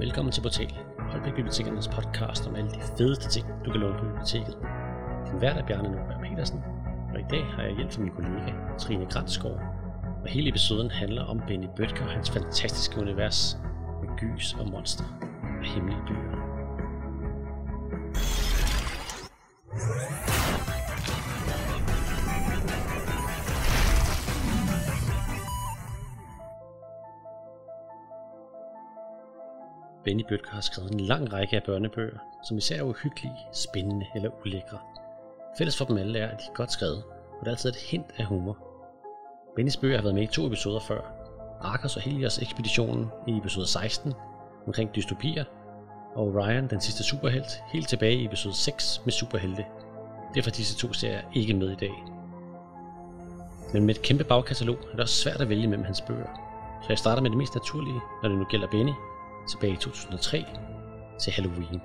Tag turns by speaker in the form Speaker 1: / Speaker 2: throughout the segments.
Speaker 1: Velkommen til Portal, Holbæk Bibliotekernes podcast om alle de fedeste ting, du kan låne på biblioteket. Din vært er Bjarne Nordberg Petersen, og i dag har jeg hjælp fra min kollega Trine Granskov. Og hele episoden handler om Benny Bøtker og hans fantastiske univers med gys og monster og hemmelige byer. Benny Bøtker har skrevet en lang række af børnebøger, som især er uhyggelige, spændende eller ulækre. Fælles for dem alle er, at de er godt skrevet, og der er altid et hint af humor. Bennys bøger har været med i to episoder før. Arkers og Helios ekspeditionen i episode 16 omkring dystopier, og Ryan, den sidste superhelt, helt tilbage i episode 6 med superhelte. Derfor er disse to serier ikke med i dag. Men med et kæmpe bagkatalog er det også svært at vælge mellem hans bøger. Så jeg starter med det mest naturlige, når det nu gælder Benny, tilbage i 2003 til Halloween.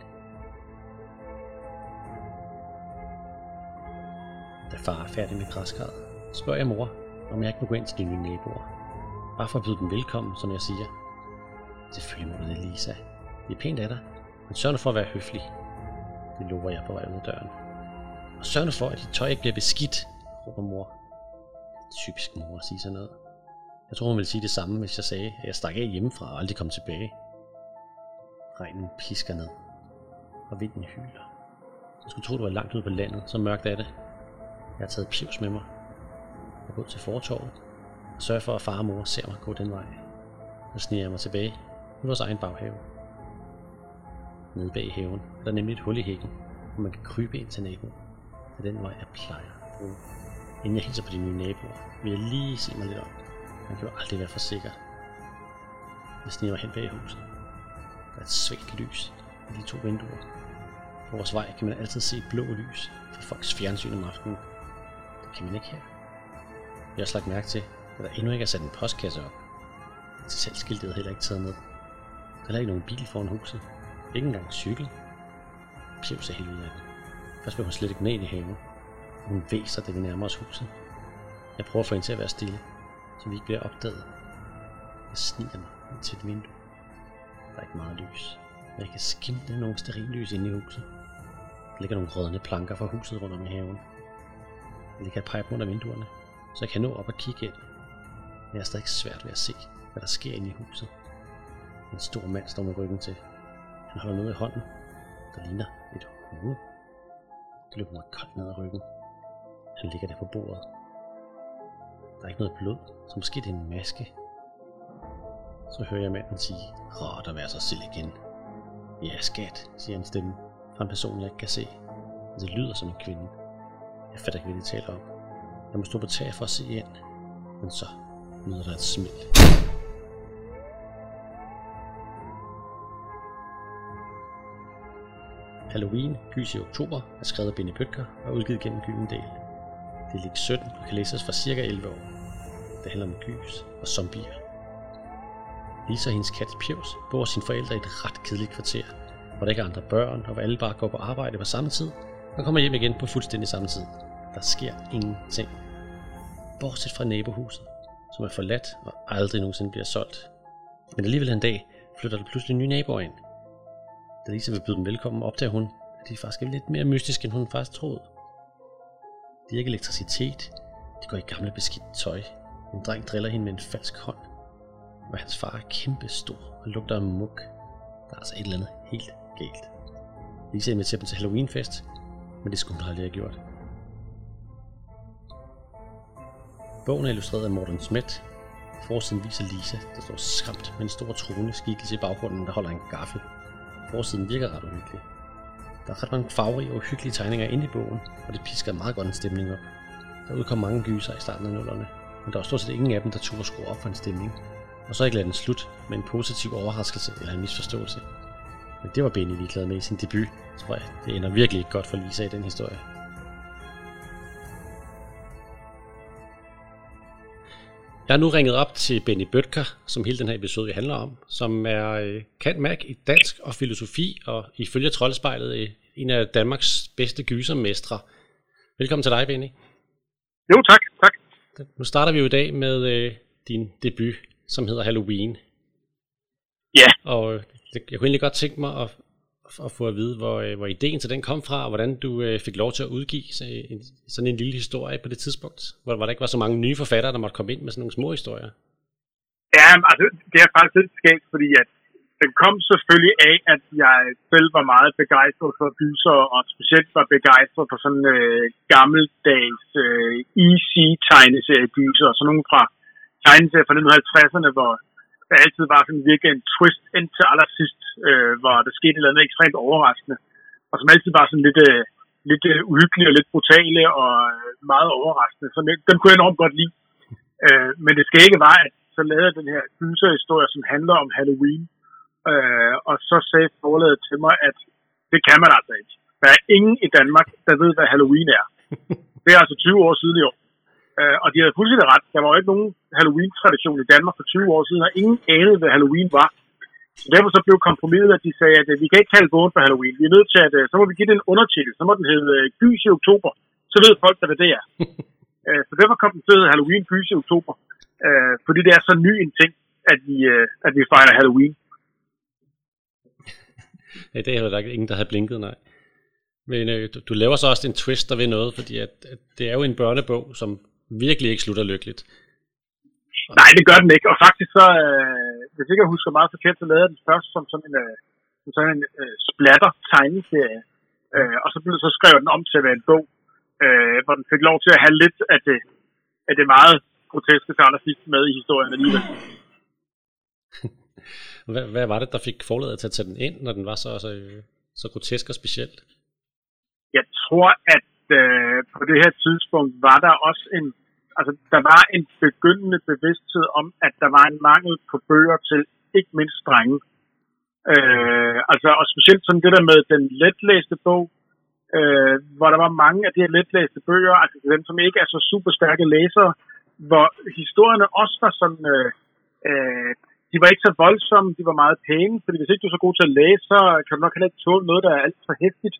Speaker 1: Da far er færdig med græskar, spørger jeg mor, om jeg ikke må gå ind til de nye naboer. Bare for at byde dem velkommen, som jeg siger. Selvfølgelig må du det, Lisa. Det er pænt af dig, men sørg nu for at være høflig. Det lover jeg på vej ud af døren. Og sørg nu for, at dit tøj ikke bliver beskidt, råber mor. Typisk mor at sige sådan noget. Jeg tror, hun ville sige det samme, hvis jeg sagde, at jeg stak af hjemmefra og aldrig kom tilbage. Regnen pisker ned, og vinden hyler. Jeg skulle tro, du var langt ude på landet, så mørkt er det. Jeg har taget pivs med mig. Jeg går til fortorvet og sørger for, at far og mor ser mig gå den vej. Så sniger jeg mig tilbage i vores egen baghave. Nede bag haven er der nemlig et hul i hækken, hvor man kan krybe ind til naboen. Det er den vej, jeg plejer at bruge. Inden jeg hilser på de nye naboer, vil jeg lige se mig lidt om. Man kan jo aldrig være for sikker. Jeg sniger mig hen bag huset. Der er et svagt lys i de to vinduer. På vores vej kan man altid se blå lys fra folks fjernsyn om aftenen. Det kan man ikke her. Jeg har også lagt mærke til, at der endnu ikke er sat en postkasse op. Til salgskiltet er heller ikke taget ned. Der er heller ikke nogen bil foran huset. Ikke engang cykel. Pjevs er helt ud af det. Først vil hun slet ikke med ind i haven. Hun væser, da vi nærmer os huset. Jeg prøver at få hende til at være stille, så vi ikke bliver opdaget. Jeg sniger mig ind til et vindue. Der er ikke meget lys, men jeg kan skimte nogle sterillys inde i huset. Der ligger nogle rødne planker fra huset rundt om i haven. Jeg ligger et pipe under vinduerne, så jeg kan nå op og kigge ind. Men jeg er stadig svært ved at se, hvad der sker inde i huset. En stor mand står med ryggen til. Han holder noget i hånden, der ligner et hoved. Det løber mig koldt ned ad ryggen. Han ligger der på bordet. Der er ikke noget blod, så måske det er en maske, så hører jeg manden sige, Åh, at være sig selv igen. Ja, skat, siger en stemme fra en person, jeg ikke kan se. Det lyder som en kvinde. Jeg fatter ikke, hvad de taler om. Jeg må stå på tag for at se ind. Men så lyder der et smil. Halloween, Gys i oktober, er skrevet af Benny Bøtker og udgivet gennem Gyldendal. Det ligger 17 og kan læses fra cirka 11 år. Det handler om gys og zombier. Lisa og hendes kat Pjevs bor sine forældre i et ret kedeligt kvarter, hvor der ikke er andre børn, og hvor alle bare går på arbejde på samme tid, og kommer hjem igen på fuldstændig samme tid. Der sker ingenting. Bortset fra nabohuset, som er forladt og aldrig nogensinde bliver solgt. Men alligevel en dag flytter der pludselig nye naboer ind. Da Lisa vil byde dem velkommen, opdager hun, at de faktisk er lidt mere mystiske, end hun faktisk troede. De har ikke elektricitet. De går i gamle beskidt tøj. En dreng driller hende med en falsk hånd og hans far er kæmpestor og lugter af muk. Der er altså et eller andet helt galt. Lisa inviterer dem til Halloweenfest, men det skulle hun aldrig have gjort. Bogen er illustreret af Morten Smet. Forsiden viser Lisa, der står skræmt med en stor trone skikkelse i baggrunden, der holder en gaffel. Forsiden virker ret uhyggelig. Der er ret mange farverige og hyggelige tegninger inde i bogen, og det pisker meget godt en stemning op. Der udkom mange gyser i starten af nullerne, men der var stort set ingen af dem, der turde skrue op for en stemning og så ikke lade den slut med en positiv overraskelse eller en misforståelse. Men det var Benny ligeglad med i sin debut, tror jeg. Det ender virkelig ikke godt for Lisa i den historie. Jeg har nu ringet op til Benny Bøtker, som hele den her episode handler om, som er øh, kan Mac i dansk og filosofi, og ifølge Troldespejlet øh, en af Danmarks bedste gysermestre. Velkommen til dig, Benny.
Speaker 2: Jo, tak. tak.
Speaker 1: Nu starter vi jo i dag med øh, din debut som hedder Halloween.
Speaker 2: Ja.
Speaker 1: Og øh, Jeg kunne egentlig godt tænke mig at, at få at vide, hvor, hvor ideen til den kom fra, og hvordan du fik lov til at udgive sådan en lille historie på det tidspunkt, hvor, hvor der ikke var så mange nye forfattere, der måtte komme ind med sådan nogle små historier.
Speaker 2: Ja, altså, det er faktisk lidt skægt, fordi at den kom selvfølgelig af, at jeg selv var meget begejstret for gyser, og specielt var begejstret for sådan øh, gammeldags øh, easy tegneserie gyser, og sådan nogle fra tegneserier fra 1950'erne, hvor der altid var sådan virkelig en twist indtil allersidst, øh, hvor der skete et eller andet ekstremt overraskende, og som altid var sådan lidt, øh, lidt øh, uhyggelige og lidt brutale og øh, meget overraskende. Så den, den kunne jeg enormt godt lide. Øh, men det skal ikke være, at så lavede jeg den her gyserhistorie, som handler om Halloween, Øh, og så sagde forladet til mig, at det kan man altså ikke. Der er ingen i Danmark, der ved, hvad Halloween er. Det er altså 20 år siden i år. Øh, og de havde fuldstændig ret. Der var jo ikke nogen Halloween-tradition i Danmark for 20 år siden, og ingen anede, hvad Halloween var. Så derfor så blev kompromiset, at de sagde, at øh, vi kan ikke kalde bogen for Halloween. Vi er nødt til at, øh, så må vi give det en undertitel. Så må den hedde øh, Gys i oktober. Så ved folk, hvad det er. så derfor kom den til Halloween Gys i oktober. fordi det er så ny en ting, at vi, at vi fejrer Halloween.
Speaker 1: Ja, det er der ingen, der havde blinket, nej. Men øh, du, du laver så også en twist der ved noget, fordi at, at det er jo en børnebog, som virkelig ikke slutter lykkeligt.
Speaker 2: Nej, det gør den ikke. Og faktisk så, øh, hvis ikke jeg husker meget forkert, så lavede den først som sådan en, øh, som sådan en øh, splatter tegneserie. Øh, og så blev så skrevet den om til at være en bog, øh, hvor den fik lov til at have lidt af det, af det meget groteske allersidst med i historien alligevel.
Speaker 1: Hvad, hvad var det, der fik forladet til at tage den ind, når den var så, så, så grotesk og specielt?
Speaker 2: Jeg tror, at øh, på det her tidspunkt var der også en, altså der var en begyndende bevidsthed om, at der var en mangel på bøger til ikke mindst drenge. Øh, altså, og specielt sådan det der med den letlæste bog, øh, hvor der var mange af de her letlæste bøger, altså dem, som ikke er så super stærke læsere, hvor historierne også var sådan, øh, øh, de var ikke så voldsomme, de var meget pæne, fordi hvis ikke du er så god til at læse, så kan du nok heller ikke tåle noget, der er alt for hæftigt.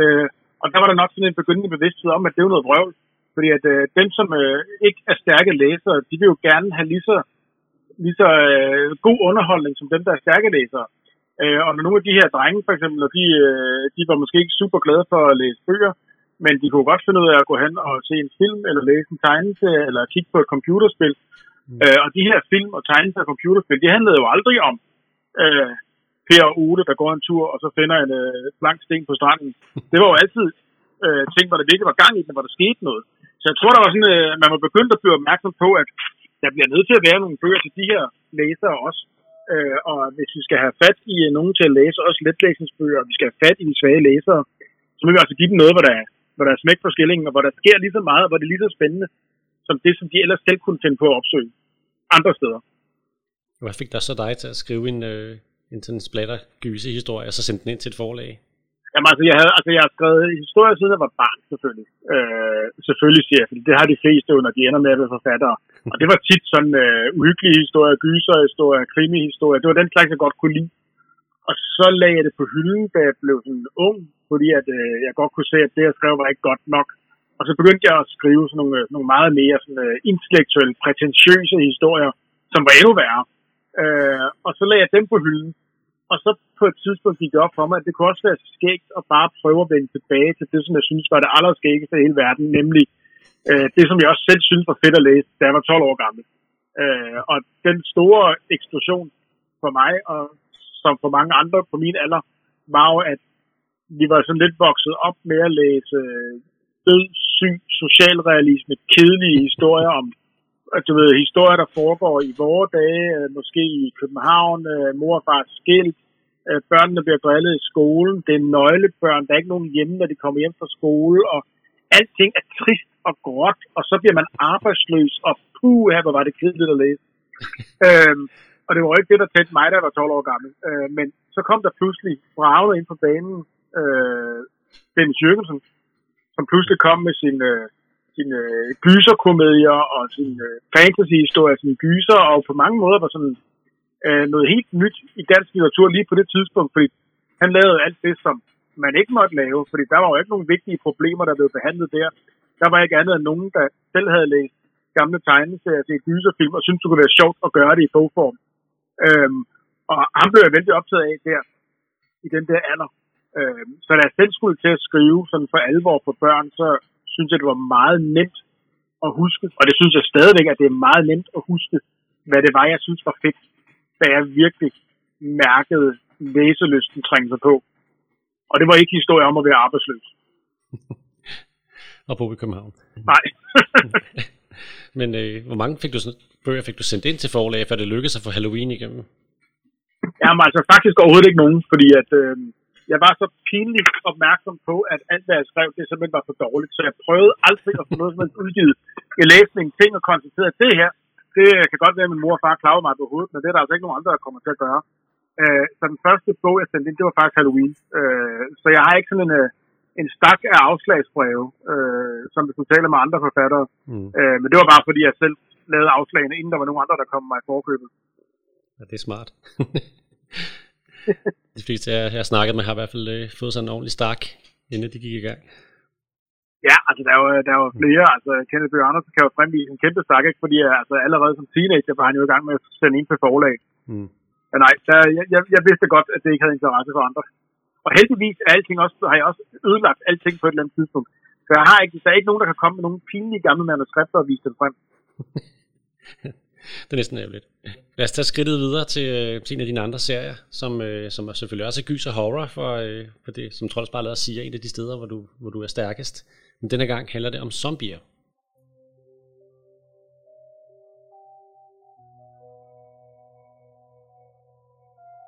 Speaker 2: Øh, og der var der nok sådan en begyndende bevidsthed om, at det er noget vrøvl. Fordi at øh, dem, som øh, ikke er stærke læsere, de vil jo gerne have lige så, lige så øh, god underholdning som dem, der er stærke læsere. Øh, og når nogle af de her drenge, for eksempel, de, øh, de var måske ikke super glade for at læse bøger, men de kunne godt finde ud af at gå hen og se en film, eller læse en tegneserie, eller kigge på et computerspil. Mm. Øh, og de her film og tegneserier og computerspil, de handlede jo aldrig om øh, Per og Ute, der går en tur, og så finder en øh, blank sten på stranden. Det var jo altid øh, ting, hvor der virkelig var gang i den, hvor der skete noget. Så jeg tror, der var sådan, øh, man var begyndt at blive opmærksom på, at der bliver nødt til at være nogle bøger til de her læsere også. Øh, og hvis vi skal have fat i øh, nogen til at læse, også letlæsningsbøger, og vi skal have fat i de svage læsere, så må vi altså give dem noget, hvor der, hvor der er smæk på skillingen, og hvor der sker lige så meget, og hvor det er lige så spændende, som det, som de ellers selv kunne finde på at opsøge andre steder.
Speaker 1: Hvad fik der så dig til at skrive en, øh, en sådan splatter gyse historie, og så sendte den ind til et forlag?
Speaker 2: Jamen altså, jeg, havde, altså, jeg har skrevet historier siden jeg var barn, selvfølgelig. Øh, selvfølgelig siger jeg, det har de fleste jo, når de ender med at være forfattere. Og det var tit sådan øh, uhyggelige historier, gyserhistorier, krimihistorier. Det var den slags, jeg godt kunne lide. Og så lagde jeg det på hylden, da jeg blev sådan ung, fordi at, øh, jeg godt kunne se, at det, jeg skrev, var ikke godt nok. Og så begyndte jeg at skrive sådan nogle, øh, nogle meget mere sådan, øh, intellektuelle, prætentiøse historier, som var endnu værre. Øh, og så lagde jeg dem på hylden. Og så på et tidspunkt gik det op for mig, at det kunne også være skægt at bare prøve at vende tilbage til det, som jeg synes var det allerskæggeste i hele verden, nemlig øh, det, som jeg også selv synes var fedt at læse, da jeg var 12 år gammel. Øh, og den store eksplosion for mig, og som for mange andre på min alder, var jo, at vi var sådan lidt vokset op med at læse øh, død, syg, socialrealisme, kedelige historier om, du ved, historier, der foregår i vore dage, øh, måske i København, øh, mor og far skilt, øh, børnene bliver drillet i skolen, det er nøglebørn, der er ikke nogen hjemme, når de kommer hjem fra skole, og alting er trist og gråt, og så bliver man arbejdsløs, og puh, her hvor var det kedeligt at læse. øhm, og det var ikke det, der tændte mig, da jeg var 12 år gammel. Øh, men så kom der pludselig bravende ind på banen øh, Dennis Jørgensen, som pludselig kom med sin, øh, sine øh, gyserkomedier og sin øh, fantasyhistorie, sine gyser, og på mange måder var sådan øh, noget helt nyt i dansk litteratur lige på det tidspunkt, fordi han lavede alt det, som man ikke måtte lave, fordi der var jo ikke nogen vigtige problemer, der blev behandlet der. Der var ikke andet end nogen, der selv havde læst gamle tegneserier til gyserfilm, og syntes, det kunne være sjovt at gøre det i bogform. Øhm, Og han blev jeg vældig optaget af der, i den der alder. Øhm, så da jeg selv skulle til at skrive sådan for alvor for børn, så synes jeg, det var meget nemt at huske. Og det synes jeg stadigvæk, at det er meget nemt at huske, hvad det var, jeg synes var fedt, da jeg virkelig mærkede læselysten trænge sig på. Og det var ikke historie om at være arbejdsløs.
Speaker 1: og bo i København.
Speaker 2: Nej.
Speaker 1: Men øh, hvor mange fik du, bøger fik du sendt ind til forlag, før det lykkedes at få Halloween igennem?
Speaker 2: Jamen altså faktisk overhovedet ikke nogen, fordi at øh, jeg var så pinligt opmærksom på, at alt hvad jeg skrev, det simpelthen var for dårligt. Så jeg prøvede aldrig at få noget som helst udgivet i læsning, ting og konstateret, at det her, det kan godt være, at min mor og far klarer mig på hovedet, men det er der altså ikke nogen andre, der kommer til at gøre. Øh, så den første bog, jeg sendte ind, det var faktisk Halloween. Øh, så jeg har ikke sådan en, øh, en stak af afslagsbreve, øh, som hvis du taler med andre forfattere. Mm. Øh, men det var bare fordi, jeg selv lavede afslagene, inden der var nogen andre, der kom mig i forkøbet.
Speaker 1: Ja, det er smart. de fleste, jeg, jeg har snakket med, har i hvert fald øh, fået sådan en ordentlig stak, inden de gik i gang.
Speaker 2: Ja, altså der er jo, der er jo flere. Altså Kenneth Bøge Andersen kan jo fremvise en kæmpe stak, ikke? fordi altså, allerede som teenager var han jo i gang med at sende ind til forlag. Mm. Men nej, der, jeg, jeg, jeg vidste godt, at det ikke havde interesse for andre. Og heldigvis er alting også, har jeg også ødelagt alting på et eller andet tidspunkt. Så jeg har ikke, der er ikke nogen, der kan komme med nogle pinlige gamle manuskripter og vise dem frem.
Speaker 1: det er næsten ærgerligt. Lad os tage skridtet videre til, øh, til en af dine andre serier, som, øh, som er selvfølgelig også er gys og horror, for, øh, for det, som Trolls bare lader sige, en af de steder, hvor du, hvor du er stærkest. Men denne gang handler det om zombier.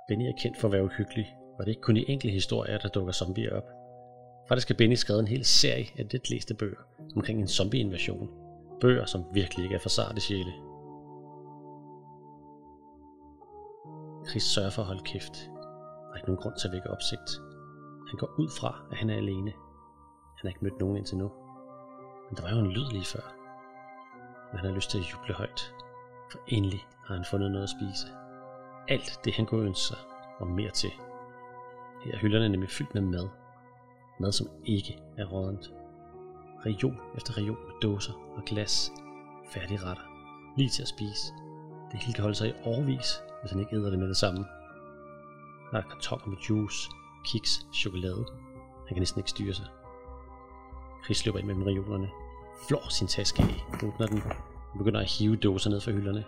Speaker 1: Benny er kendt for at være uhyggelig, og det er ikke kun i enkelte historier, der dukker zombier op. Faktisk har Benny skrevet en hel serie af det læste bøger omkring en zombie-invasion. Bøger, som virkelig ikke er for sarte sjæle. Chris sørger for at holde kæft. Der er ikke nogen grund til at vække opsigt. Han går ud fra, at han er alene. Han har ikke mødt nogen indtil nu. Men der var jo en lyd lige før. Men han har lyst til at juble højt. For endelig har han fundet noget at spise. Alt det han kunne ønske sig, og mere til. Her er hylderne nemlig fyldt med mad. Mad, som ikke er rådent. Region efter region med dåser og glas. Færdige retter. Lige til at spise. Det hele kan holde sig i overvis, hvis han ikke æder det med det samme. Der er kartoner med juice, kiks, chokolade. Han kan næsten ikke styre sig. Chris løber ind mellem reolerne, flår sin taske af, åbner den og begynder at hive dåser ned fra hylderne.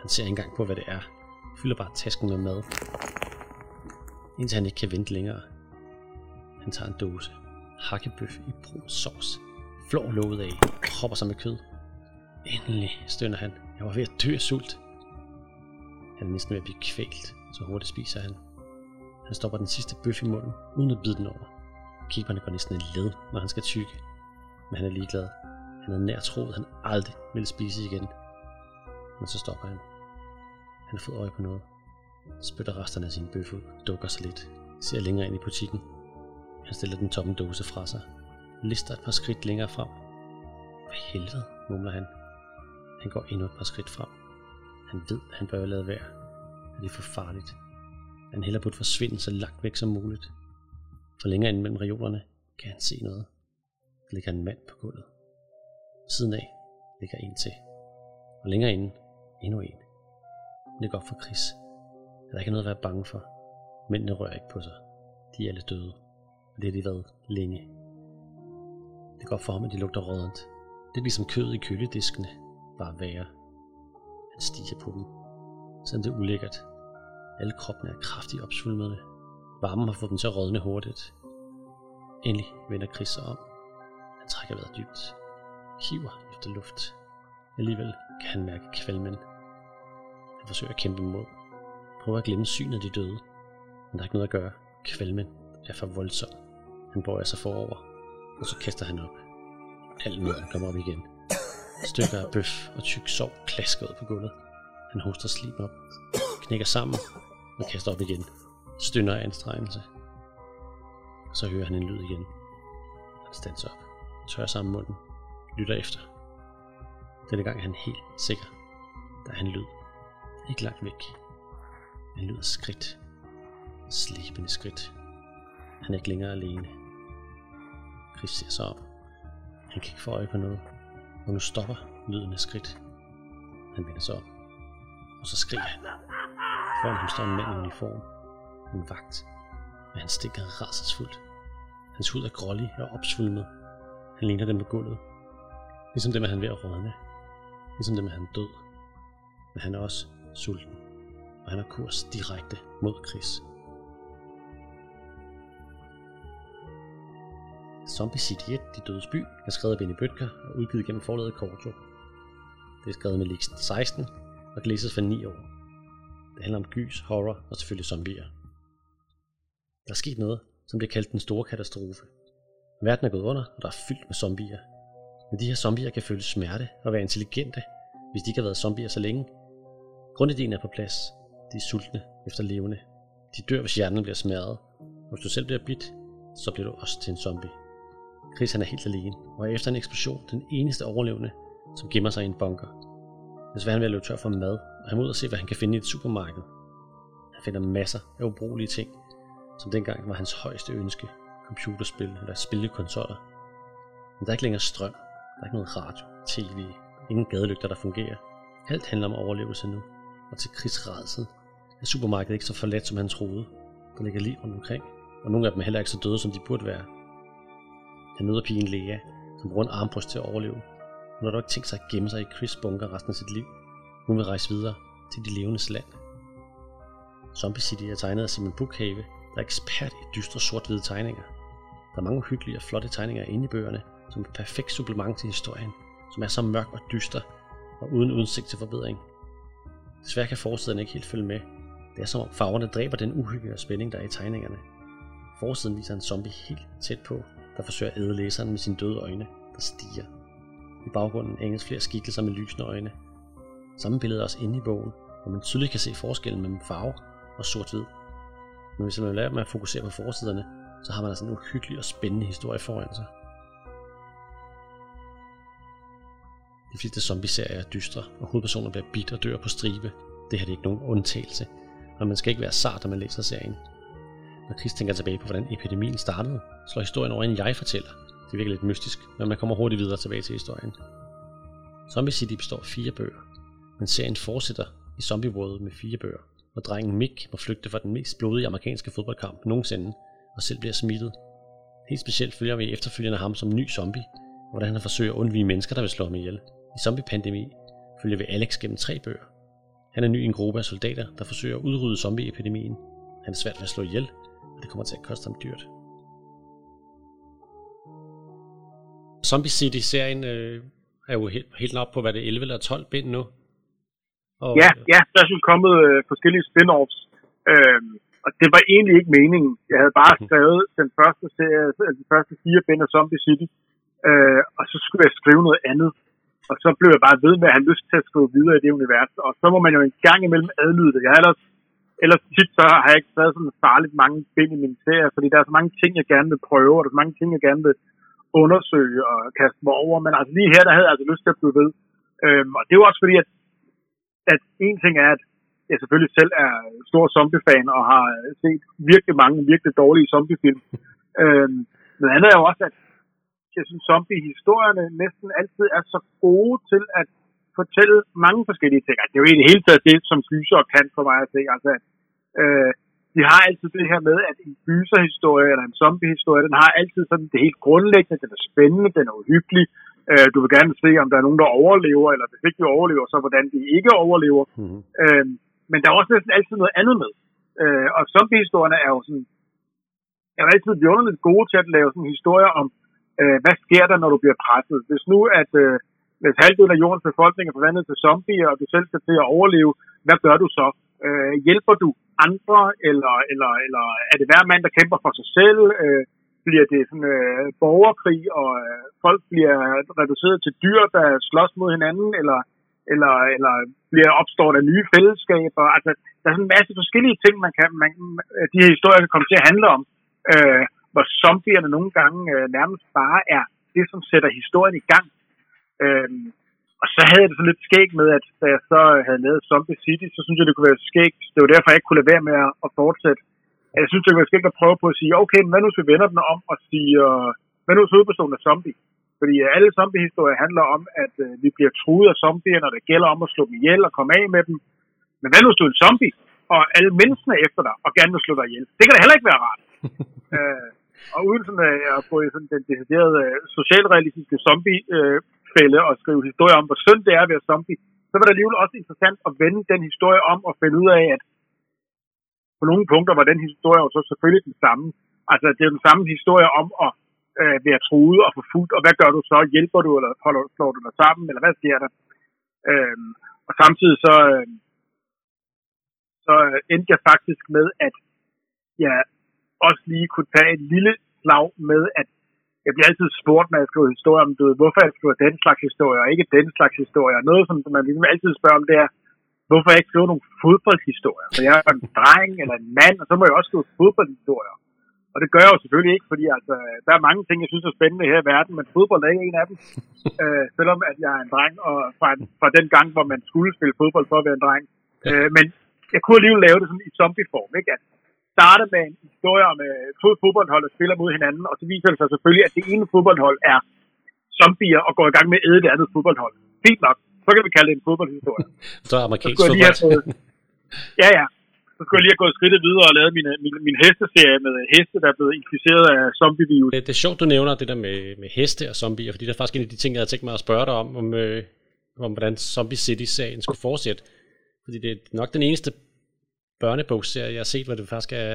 Speaker 1: Han ser ikke engang på, hvad det er. Fylder bare tasken med mad. Indtil han ikke kan vente længere. Han tager en dåse. Hakkebøf i brun sovs. Flår låget af. hopper sig med kød. Endelig, stønner han. Jeg var ved at dø af sult. Han er næsten ved at blive kvælt, så hurtigt spiser han. Han stopper den sidste bøf i munden, uden at bide den over. Keeperne går næsten i led, når han skal tykke. Men han er ligeglad. Han havde nær troet, at han aldrig ville spise igen. Men så stopper han. Han har fået øje på noget. Spytter resterne af sin bøf ud, dukker sig lidt, ser længere ind i butikken. Han stiller den tomme dåse fra sig, lister et par skridt længere frem. Hvad helvede, mumler han. Han går endnu et par skridt frem. Han ved, at han bør lade være. Det er for farligt. Han hælder burde forsvinde så langt væk som muligt. For længere ind mellem reolerne kan han se noget. Der ligger en mand på gulvet. Siden af ligger en til. Og længere inde endnu en. Det går op for Chris. Der er ikke noget at være bange for. Mændene rører ikke på sig. De er alle døde. Og det har de været længe. Det går op for ham, at de lugter rådent. Det er ligesom kødet i kølediskene. Bare værre. Han stiger på dem. Selvom det er ulækkert. Alle kroppen er kraftigt opsvulmede. Varmen har fået dem til at rådne hurtigt. Endelig vender Chris sig om. Han trækker vejret dybt. Hiver efter luft. Alligevel kan han mærke kvalmen. Han forsøger at kæmpe imod. Prøver at glemme synet af de døde. Men der er ikke noget at gøre. Kvalmen er for voldsom. Han bøjer sig forover, og så kaster han op. Alt kommer op igen. Stykker af bøf og tyk sov klasker ud på gulvet. Han hoster slim op, knækker sammen og kaster op igen. Stønner af anstrengelse. Så hører han en lyd igen. Han standser op, tørrer sammen munden, lytter efter. Denne gang er han helt sikker. Der er en lyd. Ikke langt væk. En lyd af skridt. Slibende skridt. Han er ikke længere alene. Chris ser sig op. Han kan ikke få øje på noget. Og nu stopper lyden af skridt. Han vender sig om. Og så skriger han. Foran ham står en mand i uniform. En vagt. Men han stikker rædselsfuldt. Hans hud er grålig og opsvulmet. Han ligner dem på gulvet. Ligesom dem er han ved at rådne. Ligesom dem er han død. Men han er også sulten. Og han har kurs direkte mod Chris. Zombie City 1, De Dødes By, er skrevet af Benny Bøtker og udgivet gennem forladet Korto. Det er skrevet med Lixen 16 og kan læses for 9 år. Det handler om gys, horror og selvfølgelig zombier. Der er sket noget, som bliver kaldt den store katastrofe. Verden er gået under, og der er fyldt med zombier. Men de her zombier kan føle smerte og være intelligente, hvis de ikke har været zombier så længe. Grundideen er på plads. De er sultne efter levende. De dør, hvis hjernen bliver smadret. Og hvis du selv bliver bidt, så bliver du også til en zombie. Chris han er helt alene, og er efter en eksplosion den eneste overlevende, som gemmer sig i en bunker. Desværre er han ved at løbe tør for mad, og han må ud og se, hvad han kan finde i et supermarked. Han finder masser af ubrugelige ting, som dengang var hans højeste ønske. Computerspil eller spillekonsoller. Men der er ikke længere strøm, der er ikke noget radio, tv, ingen gadelygter, der fungerer. Alt handler om overlevelse nu, og til Chris redsel er supermarkedet ikke så forladt, som han troede. Der ligger liv rundt omkring, og nogle af dem er heller ikke så døde, som de burde være. Han møder pigen Lea, som bruger en armbryst til at overleve. Hun har dog ikke tænkt sig at gemme sig i Chris bunker resten af sit liv. Hun vil rejse videre til de levendes land. Zombie City er tegnet af Simon Bukhave, der er ekspert i dystre sort-hvide tegninger. Der er mange hyggelige og flotte tegninger inde i bøgerne, som et perfekt supplement til historien, som er så mørk og dyster og uden udsigt til forbedring. Desværre kan forsiden ikke helt følge med. Det er som om farverne dræber den uhygge og spænding, der er i tegningerne. Forsiden viser en zombie helt tæt på, der forsøger at æde læseren med sine døde øjne, der stiger. I baggrunden ænges flere skikkelser med lysende øjne. Samme billede er også inde i bogen, hvor man tydeligt kan se forskellen mellem farve og sort-hvid. Men hvis man lader med at fokusere på forsiderne, så har man altså en uhyggelig og spændende historie foran sig. De fleste zombieserier er dystre, og hovedpersoner bliver bidt og dør på stribe. Det her er ikke nogen undtagelse, og man skal ikke være sart, når man læser serien. Når Chris tænker tilbage på, hvordan epidemien startede, slår historien over en jeg-fortæller. Det virker lidt mystisk, men man kommer hurtigt videre tilbage til historien. Zombie City består af fire bøger, men serien fortsætter i Zombie World med fire bøger, hvor drengen Mick må flygte fra den mest blodige amerikanske fodboldkamp nogensinde, og selv bliver smittet. Helt specielt følger vi efterfølgende ham som ny zombie, hvordan han forsøger at undvige mennesker, der vil slå ham ihjel. I zombie-pandemi følger vi Alex gennem tre bøger. Han er ny i en gruppe af soldater, der forsøger at udrydde zombieepidemien. Han er svært ved at slå ihjel, og det kommer til at koste ham dyrt. Zombie City-serien øh, er jo helt, helt op på, hvad det er, 11 eller 12 bind nu.
Speaker 2: Og, ja, ja, der er sådan kommet øh, forskellige spin-offs. Øh, og det var egentlig ikke meningen. Jeg havde bare mhm. skrevet den første serie, altså de første fire bind af Zombie City, øh, og så skulle jeg skrive noget andet. Og så blev jeg bare ved med at have lyst til at skrive videre i det univers. Og så må man jo en gang imellem adlyde det. Jeg har ellers, ellers tit så har jeg ikke taget sådan farligt mange bind i min serie, fordi der er så mange ting, jeg gerne vil prøve, og der er så mange ting, jeg gerne vil undersøge og kaste mig over. Men altså lige her, der havde jeg altså lyst til at blive ved. Øhm, og det er jo også fordi, at, at en ting er, at jeg selvfølgelig selv er stor zombiefan og har set virkelig mange virkelig dårlige zombiefilm. øhm, men andet er jo også, at jeg synes, zombiehistorierne næsten altid er så gode til at fortælle mange forskellige ting. Altså, det er jo i det hele taget det, som gyser kan for mig at se. Altså, at, øh, de har altid det her med, at en gyserhistorie eller en zombiehistorie, den har altid sådan det helt grundlæggende, den er spændende, den er uhyggelig. Øh, du vil gerne se, om der er nogen, der overlever, eller hvis ikke de overlever, så hvordan de ikke overlever. Mm-hmm. Øh, men der er også næsten altid noget andet med. Øh, og zombiehistorierne er jo sådan, er jo altid vidunderligt gode til at lave sådan historier om, øh, hvad sker der, når du bliver presset? Hvis nu, at øh, hvis halvdelen af jordens befolkning er forvandlet til zombier, og du selv skal til at overleve, hvad gør du så? Øh, hjælper du andre, eller, eller, eller er det hver mand, der kæmper for sig selv? Øh, bliver det sådan øh, borgerkrig, og øh, folk bliver reduceret til dyr, der slås mod hinanden, eller, eller, eller bliver opstår der nye fællesskaber? Altså, der er sådan en masse forskellige ting, man kan, man, de her historier kan komme til at handle om, øh, hvor zombierne nogle gange øh, nærmest bare er det, som sætter historien i gang. Øh, og så havde jeg det så lidt skæg med, at da jeg så havde lavet Zombie City, så synes jeg, det kunne være skægt. Det var derfor, jeg ikke kunne lade være med at fortsætte. Jeg synes, det kunne være skægt at prøve på at sige, okay, men hvad nu hvis vi vender den om og siger, hvad nu hvis hovedpersonen er zombie? Fordi alle zombie-historier handler om, at øh, vi bliver truet af zombier, når det gælder om at slå dem ihjel og komme af med dem. Men hvad nu hvis du er en zombie, og alle menneskene er efter dig, og gerne vil slå dig ihjel. Det kan da heller ikke være rart. øh, og uden sådan, øh, at i sådan den deciderede øh, socialrealistiske zombie-fælde øh, og skrive historier om, hvor synd det er at være zombie, så var det alligevel også interessant at vende den historie om og finde ud af, at på nogle punkter var den historie jo så selvfølgelig den samme. Altså, det er den samme historie om at øh, være truet og forfulgt, og hvad gør du så? Hjælper du, eller holder, slår du dig sammen, eller hvad sker der? Øh, og samtidig så, øh, så øh, endte jeg faktisk med, at jeg også lige kunne tage et lille slag med, at jeg bliver altid spurgt, når jeg skriver historier om, du ved, hvorfor jeg skriver den slags historier, og ikke den slags historier. Noget, som man ligesom altid spørger om, det er, hvorfor jeg ikke skriver nogle fodboldhistorier. For jeg er en dreng eller en mand, og så må jeg også skrive fodboldhistorier. Og det gør jeg jo selvfølgelig ikke, fordi altså, der er mange ting, jeg synes er spændende her i verden, men fodbold er ikke en af dem. Øh, selvom at jeg er en dreng, og fra, fra den gang, hvor man skulle spille fodbold for at være en dreng. Øh, men jeg kunne alligevel lave det sådan i zombie-form, ikke? At starte med en historie om uh, to fodboldhold, der spiller mod hinanden, og så viser det sig selvfølgelig, at det ene fodboldhold er zombier og går i gang med at æde det andet fodboldhold. Fint nok. Så kan vi kalde det en fodboldhistorie.
Speaker 1: så er amerikansk fodbold.
Speaker 2: Ja, ja så skulle jeg lige have gået skridtet videre og lavet min, min, min hesteserie med heste, der er blevet inficeret af zombie-virus.
Speaker 1: Det, det er sjovt, du nævner det der med, med heste og zombier, fordi det er faktisk en af de ting, jeg havde tænkt mig at spørge dig om, om, øh, om hvordan Zombie City-sagen skulle fortsætte. Fordi det er nok den eneste børnebogsserie, jeg har set, hvor det faktisk er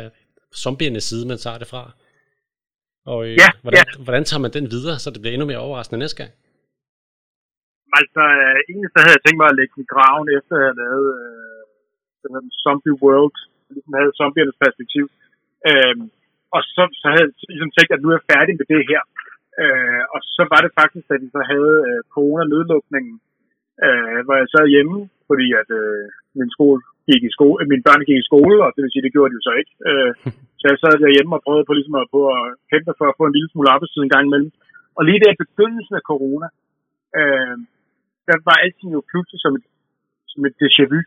Speaker 1: zombiernes side, man tager det fra. Og øh, ja, hvordan, ja. hvordan tager man den videre, så det bliver endnu mere overraskende næste gang?
Speaker 2: Altså, øh, egentlig så havde jeg tænkt mig at lægge den graven efter at have lavet øh, den hedder Zombie World, ligesom havde zombiernes perspektiv. Øhm, og så, så havde jeg ligesom tænkt, at nu er jeg færdig med det her. Øh, og så var det faktisk, at vi så havde øh, corona-nedlukningen, øh, hvor jeg sad hjemme, fordi at øh, min skole gik i skole, mine børn gik i skole, og det vil sige, det gjorde de jo så ikke. Øh, så jeg sad derhjemme og prøvede på, ligesom at, på at kæmpe for at få en lille smule arbejdstid en gang imellem. Og lige der i begyndelsen af corona, øh, der var alting jo pludselig som et, som et déjà vu.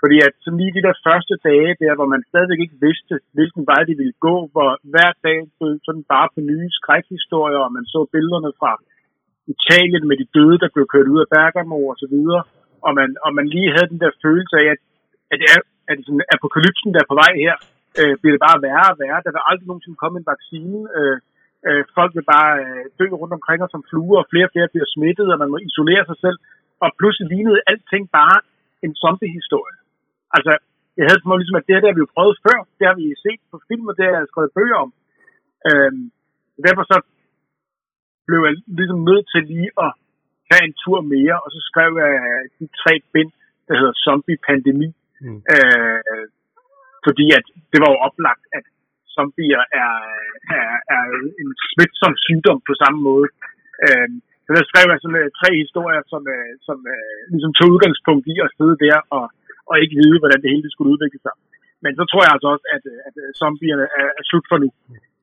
Speaker 2: Fordi at så lige de der første dage der, hvor man stadigvæk ikke vidste, hvilken vej de ville gå, hvor hver dag stod sådan bare på nye skrækhistorier, og man så billederne fra Italien med de døde, der blev kørt ud af Bergamo og så videre, og man, og man lige havde den der følelse af, at, at, at, at sådan apokalypsen, der er på vej her, øh, bliver det bare værre og værre. Der vil aldrig nogensinde komme en vaccine. Øh, øh, folk vil bare øh, dø rundt omkring os som fluer, og flere og flere bliver smittet, og man må isolere sig selv. Og pludselig lignede alting bare en zombiehistorie. Altså, jeg havde på ligesom, at det her det har vi jo prøvet før. Det har vi set på film, og det har jeg skrevet bøger om. Øhm, derfor så blev jeg ligesom nødt til lige at tage en tur mere, og så skrev jeg de tre bind, der hedder Zombie Pandemi. Mm. Øh, fordi at det var jo oplagt, at zombier er, er, er en smitsom sygdom på samme måde. Øh, så der skrev jeg sådan uh, tre historier, som, uh, som uh, ligesom tog udgangspunkt i at sidde der og og ikke vide, hvordan det hele skulle udvikle sig. Men så tror jeg altså også, at, at zombierne er, er slut for nu.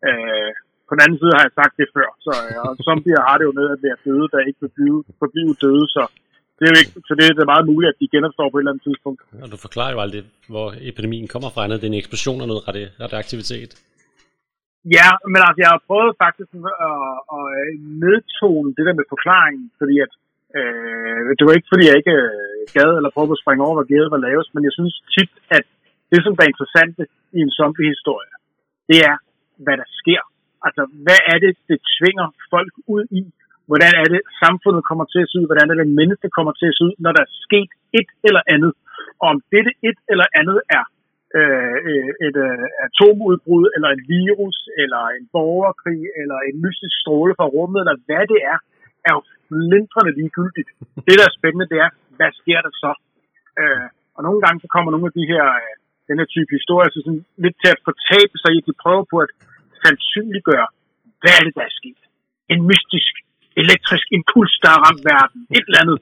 Speaker 2: Øh, på den anden side har jeg sagt det før, så og zombier har det jo med at være døde, der ikke forbliver forblive døde, så det er ikke, så det er meget muligt, at de genopstår på et eller andet tidspunkt.
Speaker 1: Og du forklarer jo aldrig, hvor epidemien kommer fra, andet det er en eksplosion af noget radioaktivitet.
Speaker 2: Ja, men altså, jeg har prøvet faktisk at, at, at nedtone det der med forklaringen, fordi at Øh, det var ikke, fordi jeg ikke øh, gad eller prøvede at springe over, hvad gæret var lavest, men jeg synes tit, at det, som er interessant i en zombie-historie, det er, hvad der sker. Altså, hvad er det, det tvinger folk ud i? Hvordan er det, samfundet kommer til at se ud? Hvordan er det, mennesker kommer til at se ud, når der er sket et eller andet? Og om dette et eller andet er øh, øh, et øh, atomudbrud, eller en virus, eller en borgerkrig, eller en mystisk stråle fra rummet, eller hvad det er, er jo lindrende ligegyldigt. Det, der er spændende, det er, hvad sker der så? Øh, og nogle gange så kommer nogle af de her, øh, den her type historier så sådan lidt til at fortabe sig i, at de prøver på at sandsynliggøre, hvad er det, der er sket? En mystisk, elektrisk impuls, der har ramt verden. Et eller andet.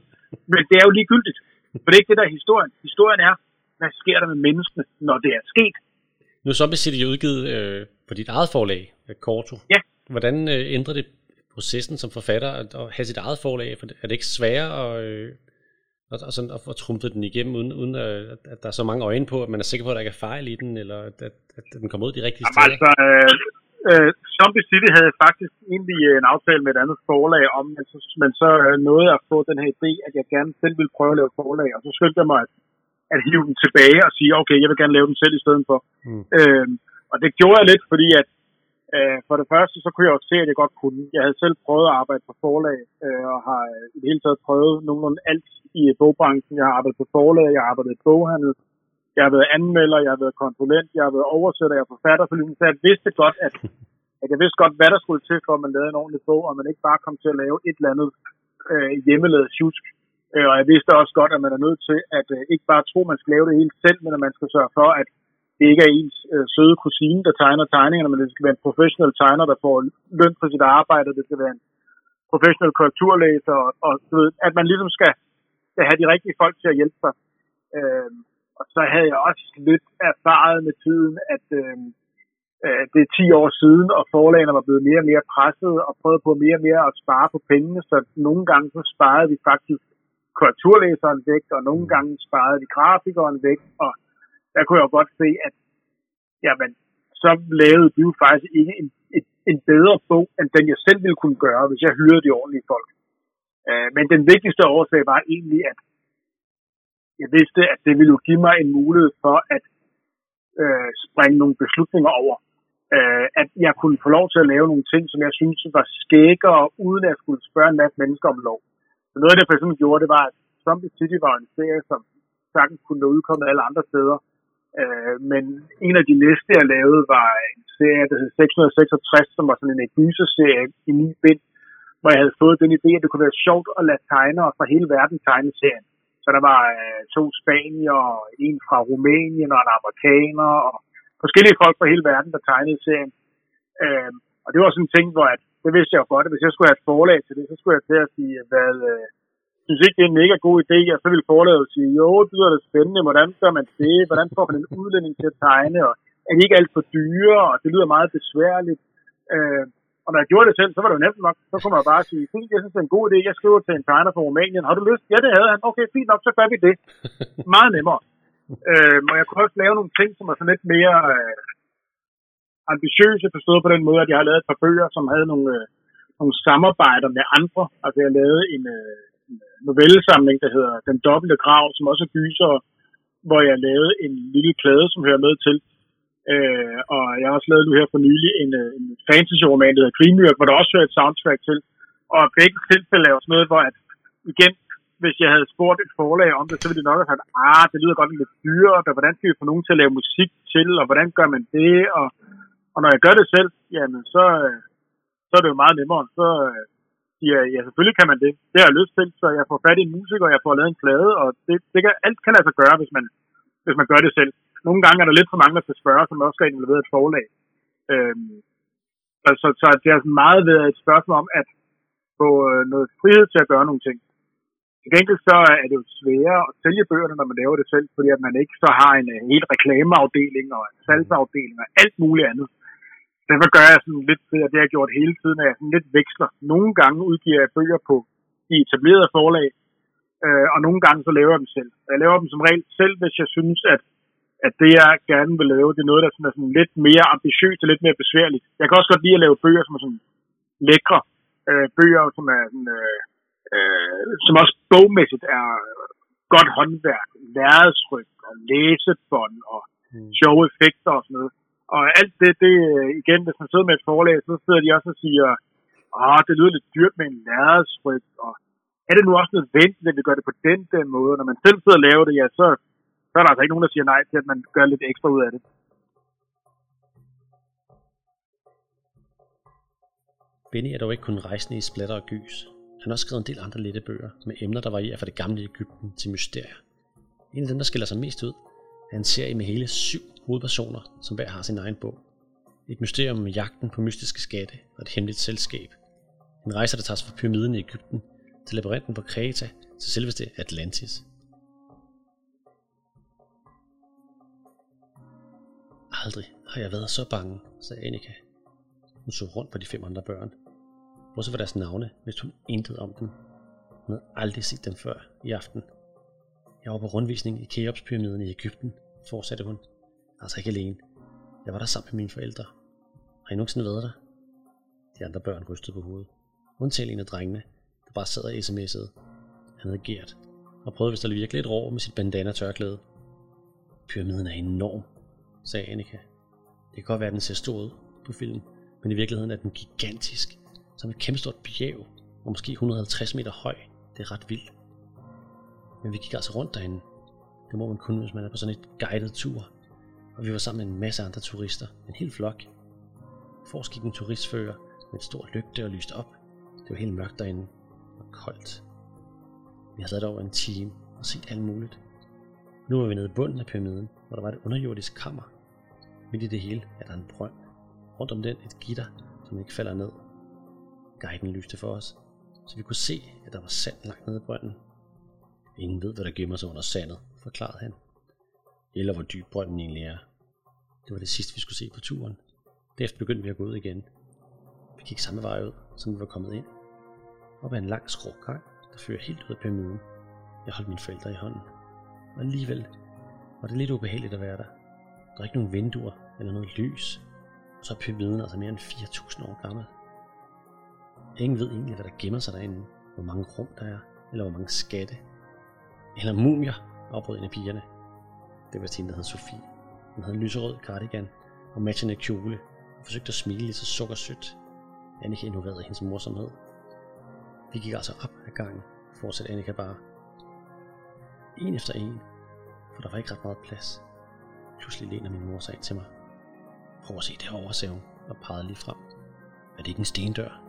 Speaker 2: Men det er jo ligegyldigt. For det er ikke det, der er historien. Historien er, hvad sker der med menneskene, når det er sket?
Speaker 1: Nu er Zombie City udgivet øh, på dit eget forlag, Korto.
Speaker 2: Ja.
Speaker 1: Hvordan øh, ændrer det processen som forfatter at, at have sit eget forlag? For er det ikke sværere at, øh, at, at, sådan, at få trumfet den igennem, uden, uden at, at der er så mange øjne på, at man er sikker på, at der ikke er fejl i den, eller at, at, at den kommer ud de rigtige Jamen, steder?
Speaker 2: Altså, øh, øh, Zombie City havde faktisk egentlig en aftale med et andet forlag om, men så, men så nåede jeg at få den her idé, at jeg gerne selv ville prøve at lave forlag, og så skyndte jeg mig at, at hive den tilbage og sige, okay, jeg vil gerne lave den selv i stedet for. Mm. Øh, og det gjorde jeg lidt, fordi at øh, for det første, så kunne jeg også se, at jeg godt kunne. Jeg havde selv prøvet at arbejde på forlag, øh, og har i det hele taget prøvet nogenlunde alt i bogbranchen. Jeg har arbejdet på forlag, jeg har arbejdet i boghandel, jeg har været anmelder, jeg har været konsulent, jeg har været oversætter, jeg er forfatter, så jeg vidste godt, at, at jeg vidste godt, hvad der skulle til, for at man lavede en ordentlig bog, og man ikke bare kom til at lave et eller andet øh, hjemmelavet tjusk. Øh, og jeg vidste også godt, at man er nødt til at øh, ikke bare tro, at man skal lave det helt selv, men at man skal sørge for, at det ikke er ens øh, søde kusine, der tegner tegningerne, men det skal være en professionel tegner, der får løn for sit arbejde, det skal være en professionel korrekturlæser, og, og at man ligesom skal, skal have de rigtige folk til at hjælpe sig. Øh, og så havde jeg også lidt erfaret med tiden, at øh, det er 10 år siden, og forlagene var blevet mere og mere presset, og prøvede på mere og mere at spare på pengene, så nogle gange så sparede vi faktisk korrekturlæseren væk, og nogle gange sparede vi grafikeren væk, og der kunne jeg jo godt se, at jamen, så lavede de jo faktisk ikke en, en, en bedre bog, end den jeg selv ville kunne gøre, hvis jeg hyrede de ordentlige folk. Øh, men den vigtigste årsag var egentlig, at jeg vidste, at det ville jo give mig en mulighed for at øh, springe nogle beslutninger over. Øh, at jeg kunne få lov til at lave nogle ting, som jeg synes var skækkere, uden at jeg skulle spørge en masse mennesker om lov. Så noget af det, jeg for eksempel gjorde, det var, at Zombie City var en serie, som sagtens kunne nå udkommet alle andre steder. Øh, men en af de næste, jeg lavede, var en serie, der hed 666, som var sådan en gyserserie i ni bind, hvor jeg havde fået den idé, at det kunne være sjovt at lade tegnere fra hele verden tegne serien. Så der var øh, to spanier, en fra Rumænien og en amerikaner, og forskellige folk fra hele verden, der tegnede serien. Øh, og det var sådan en ting, hvor at, det vidste jeg jo godt, at hvis jeg skulle have et forlag til det, så skulle jeg til at sige, hvad, øh, synes ikke, det er en mega god idé, og så ville forlaget sige, jo, det lyder da spændende, hvordan gør man det, hvordan får man en udlænding til at tegne, og er de ikke alt for dyre, og det lyder meget besværligt. Øh, og når jeg gjorde det selv, så var det jo nemt nok. Så kunne man bare sige, fint, jeg synes, det er en god idé. Jeg skriver til en tegner fra Rumænien. Har du lyst? Ja, det havde han. Okay, fint nok, så gør vi det. Meget nemmere. Øh, og jeg kunne også lave nogle ting, som var sådan lidt mere øh, ambitiøse, forstået på den måde, at jeg har lavet et par bøger, som havde nogle, øh, nogle samarbejder med andre. Altså jeg lavede en, øh, en novellesamling, der hedder Den Dobbelte Grav, som også er gyser, hvor jeg lavede en lille klæde, som hører med til. Øh, og jeg har også lavet nu her for nylig en, øh, en fantasy-roman, der hedder Grimyr, hvor der også hører et soundtrack til. Og begge tilfælde er også noget, hvor at, igen, hvis jeg havde spurgt et forlag om det, så ville de nok have sagt, ah, det lyder godt lidt dyrt, og hvordan skal vi få nogen til at lave musik til, og hvordan gør man det, og, og når jeg gør det selv, jamen så, øh, så er det jo meget nemmere. Så øh, siger jeg, ja, selvfølgelig kan man det. Det har jeg lyst til, så jeg får fat i en musiker, og jeg får lavet en plade, og det, det kan, alt kan lade sig gøre, hvis man, hvis man gør det selv nogle gange er der lidt for mange, der skal spørge, som også skal involvere et forlag. Øhm, så, så det har meget været et spørgsmål om at få øh, noget frihed til at gøre nogle ting. Til gengæld så er det jo sværere at sælge bøgerne, når man laver det selv, fordi at man ikke så har en, øh, helt reklameafdeling og en salgsafdeling og alt muligt andet. Derfor gør jeg sådan lidt det, det har jeg gjort hele tiden, at jeg sådan lidt veksler. Nogle gange udgiver jeg bøger på de etablerede forlag, øh, og nogle gange så laver jeg dem selv. Jeg laver dem som regel selv, hvis jeg synes, at at det, jeg gerne vil lave, det er noget, der er sådan lidt mere ambitiøst og lidt mere besværligt. Jeg kan også godt lide at lave bøger, som er sådan lækre. Øh, bøger, som er sådan, øh, øh, som også bogmæssigt er godt håndværk, lærredsryg og læsebånd og mm. sjove effekter og sådan noget. Og alt det, det igen, hvis man sidder med et forlag, så sidder de også og siger, åh, det lyder lidt dyrt med en lærredsryg, og er det nu også nødvendigt, at vi gør det på den der måde? Når man selv sidder og laver det, ja, så så er der altså ikke nogen, der siger nej til, at man gør lidt ekstra ud af det.
Speaker 1: Benny er dog ikke kun rejsende i splatter og gys. Han har også skrevet en del andre lette bøger med emner, der varierer fra det gamle Ægypten til mysterier. En af dem, der skiller sig mest ud, er en serie med hele syv hovedpersoner, som hver har sin egen bog. Et mysterium med jagten på mystiske skatte og et hemmeligt selskab. En rejse, der tager fra pyramiden i Ægypten til labyrinten på Kreta til selveste Atlantis. Aldrig har jeg været så bange, sagde Annika. Hun så rundt på de fem andre børn. Også for deres navne, hvis hun intet om dem. Hun havde aldrig set dem før i aften. Jeg var på rundvisning i Keops-pyramiden i Ægypten, fortsatte hun. Altså ikke alene. Jeg var der sammen med mine forældre. Har I nogensinde været der? De andre børn rystede på hovedet. Undtagen en af drengene, der bare sad og sms'ede. Han havde gært, og prøvede vist at virke lidt rå med sit bandana tørklæde. Pyramiden er enorm, sagde Annika. Det kan godt være, at den ser stor ud på filmen, men i virkeligheden er den gigantisk, som et kæmpestort bjerg, og måske 150 meter høj. Det er ret vildt. Men vi gik altså rundt derinde. Det må man kun, hvis man er på sådan et guided tur. Og vi var sammen med en masse andre turister. En hel flok. Forrest gik en turistfører med et stort lygte og lyste op. Det var helt mørkt derinde. Og koldt. Vi havde været over en time og set alt muligt. Nu var vi nede i bunden af pyramiden, hvor der var et underjordisk kammer. Midt i det hele er der en brønd. Rundt om den et gitter, som ikke falder ned. Guiden lyste for os, så vi kunne se, at der var sand langt nede i brønden. Ingen ved, hvad der gemmer sig under sandet, forklarede han. Eller hvor dyb brønden egentlig er. Det var det sidste, vi skulle se på turen. Derefter begyndte vi at gå ud igen. Vi gik samme vej ud, som vi var kommet ind. Op ad en lang skrågang, der fører helt ud af pyramiden. Jeg holdt mine forældre i hånden. Og alligevel var det lidt ubehageligt at være der. Der er ikke nogen vinduer eller noget lys. Og så er pyramiden altså mere end 4.000 år gammel. Ingen ved egentlig, hvad der gemmer sig derinde. Hvor mange rum der er, eller hvor mange skatte. Eller mumier, afbrød en af pigerne. Det var hende, der hed Sofie. Hun havde en lyserød cardigan og matchende kjole og forsøgte at smile lidt så sukkersødt. Annika ignorerede hendes morsomhed. Vi gik altså op ad gangen, fortsatte Annika bare. En efter en, for der var ikke ret meget plads. Pludselig læner min mor sig ind til mig. Prøv at se derovre, sagde hun og pegede lige frem. Er det ikke en stendør?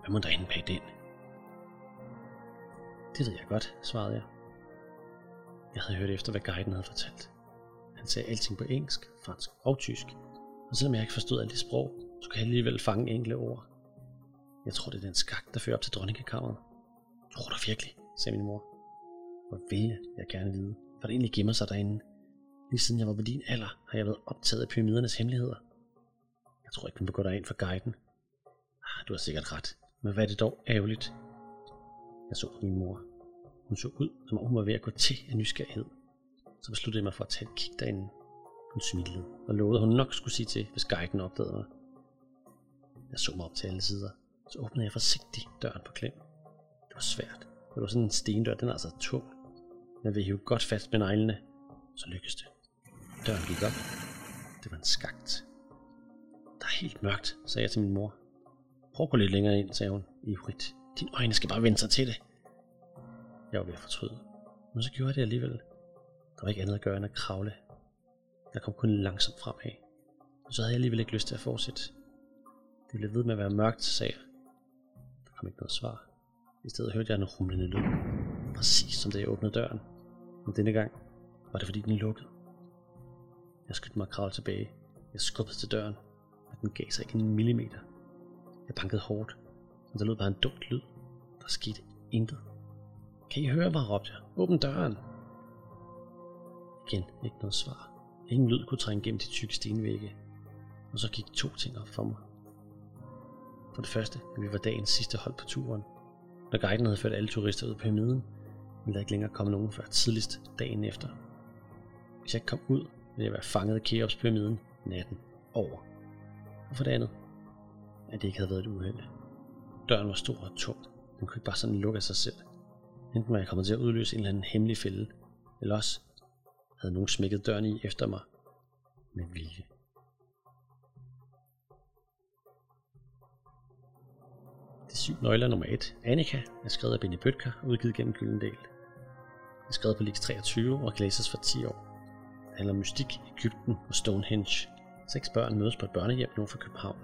Speaker 1: Hvad må der inde bag den? Det ved jeg godt, svarede jeg. Jeg havde hørt efter, hvad guiden havde fortalt. Han sagde alting på engelsk, fransk og tysk. Og selvom jeg ikke forstod alt det sprog, så kan jeg alligevel fange enkle ord. Jeg tror, det er den skak, der fører op til dronningekammeret. Tror du virkelig, sagde min mor. Hvor vil jeg gerne vide, hvad der egentlig gemmer sig derinde. Lige siden jeg var på din alder, har jeg været optaget af pyramidernes hemmeligheder. Jeg tror ikke, man vil gå derind for guiden. Ah, du har sikkert ret, men hvad er det dog ærgerligt? Jeg så på min mor. Hun så ud, som om hun var ved at gå til af nysgerrighed. Så besluttede jeg mig for at tage et kig derinde. Hun smilede og lovede, at hun nok skulle sige til, hvis guiden opdagede mig. Jeg så mig op til alle sider. Så åbnede jeg forsigtigt døren på klem. Det var svært. Det var sådan en stendør, den er altså tung. Men ved hive godt fast med neglene, så lykkedes det. Døren gik op. Det var en skagt. Der er helt mørkt, sagde jeg til min mor. Prøv at gå lidt længere ind, sagde hun ivrigt. Dine øjne skal bare vende sig til det. Jeg var ved at fortryde. Men så gjorde jeg det alligevel. Der var ikke andet at gøre end at kravle. Jeg kom kun langsomt fremad. Og så havde jeg alligevel ikke lyst til at fortsætte. Det blev ved med at være mørkt, sagde jeg. Der kom ikke noget svar. I stedet hørte jeg en rumlende lyd. Præcis som da jeg åbnede døren. Men denne gang var det fordi den lukkede. Jeg skyndte mig at kravle tilbage. Jeg skubbede til døren, men den gav sig ikke en millimeter. Jeg bankede hårdt, men der lød bare en dum lyd. Der skete intet. Kan I høre mig, råbte jeg. Åbn døren. Igen ikke noget svar. Ingen lyd kunne trænge gennem de tykke stenvægge. Og så gik to ting op for mig. For det første, at vi var dagens sidste hold på turen. Når guiden havde ført alle turister ud på pyramiden, ville der ikke længere komme nogen før tidligst dagen efter. Hvis jeg ikke kom ud, ville jeg være fanget af Keops pyramiden natten over. Og for det andet, at det ikke havde været et uheld. Døren var stor og tung. Den kunne ikke bare sådan lukke af sig selv. Enten var jeg kommet til at udløse en eller anden hemmelig fælde, eller også havde nogen smækket døren i efter mig med vilje. Det syv nøgler nummer 1, Annika, er skrevet af Benny Bøtker og udgivet gennem Gyldendal. Er skrevet på Lix 23 og kan læses for 10 år. Det handler om mystik, Ægypten og Stonehenge. Seks børn mødes på et børnehjem nord for København.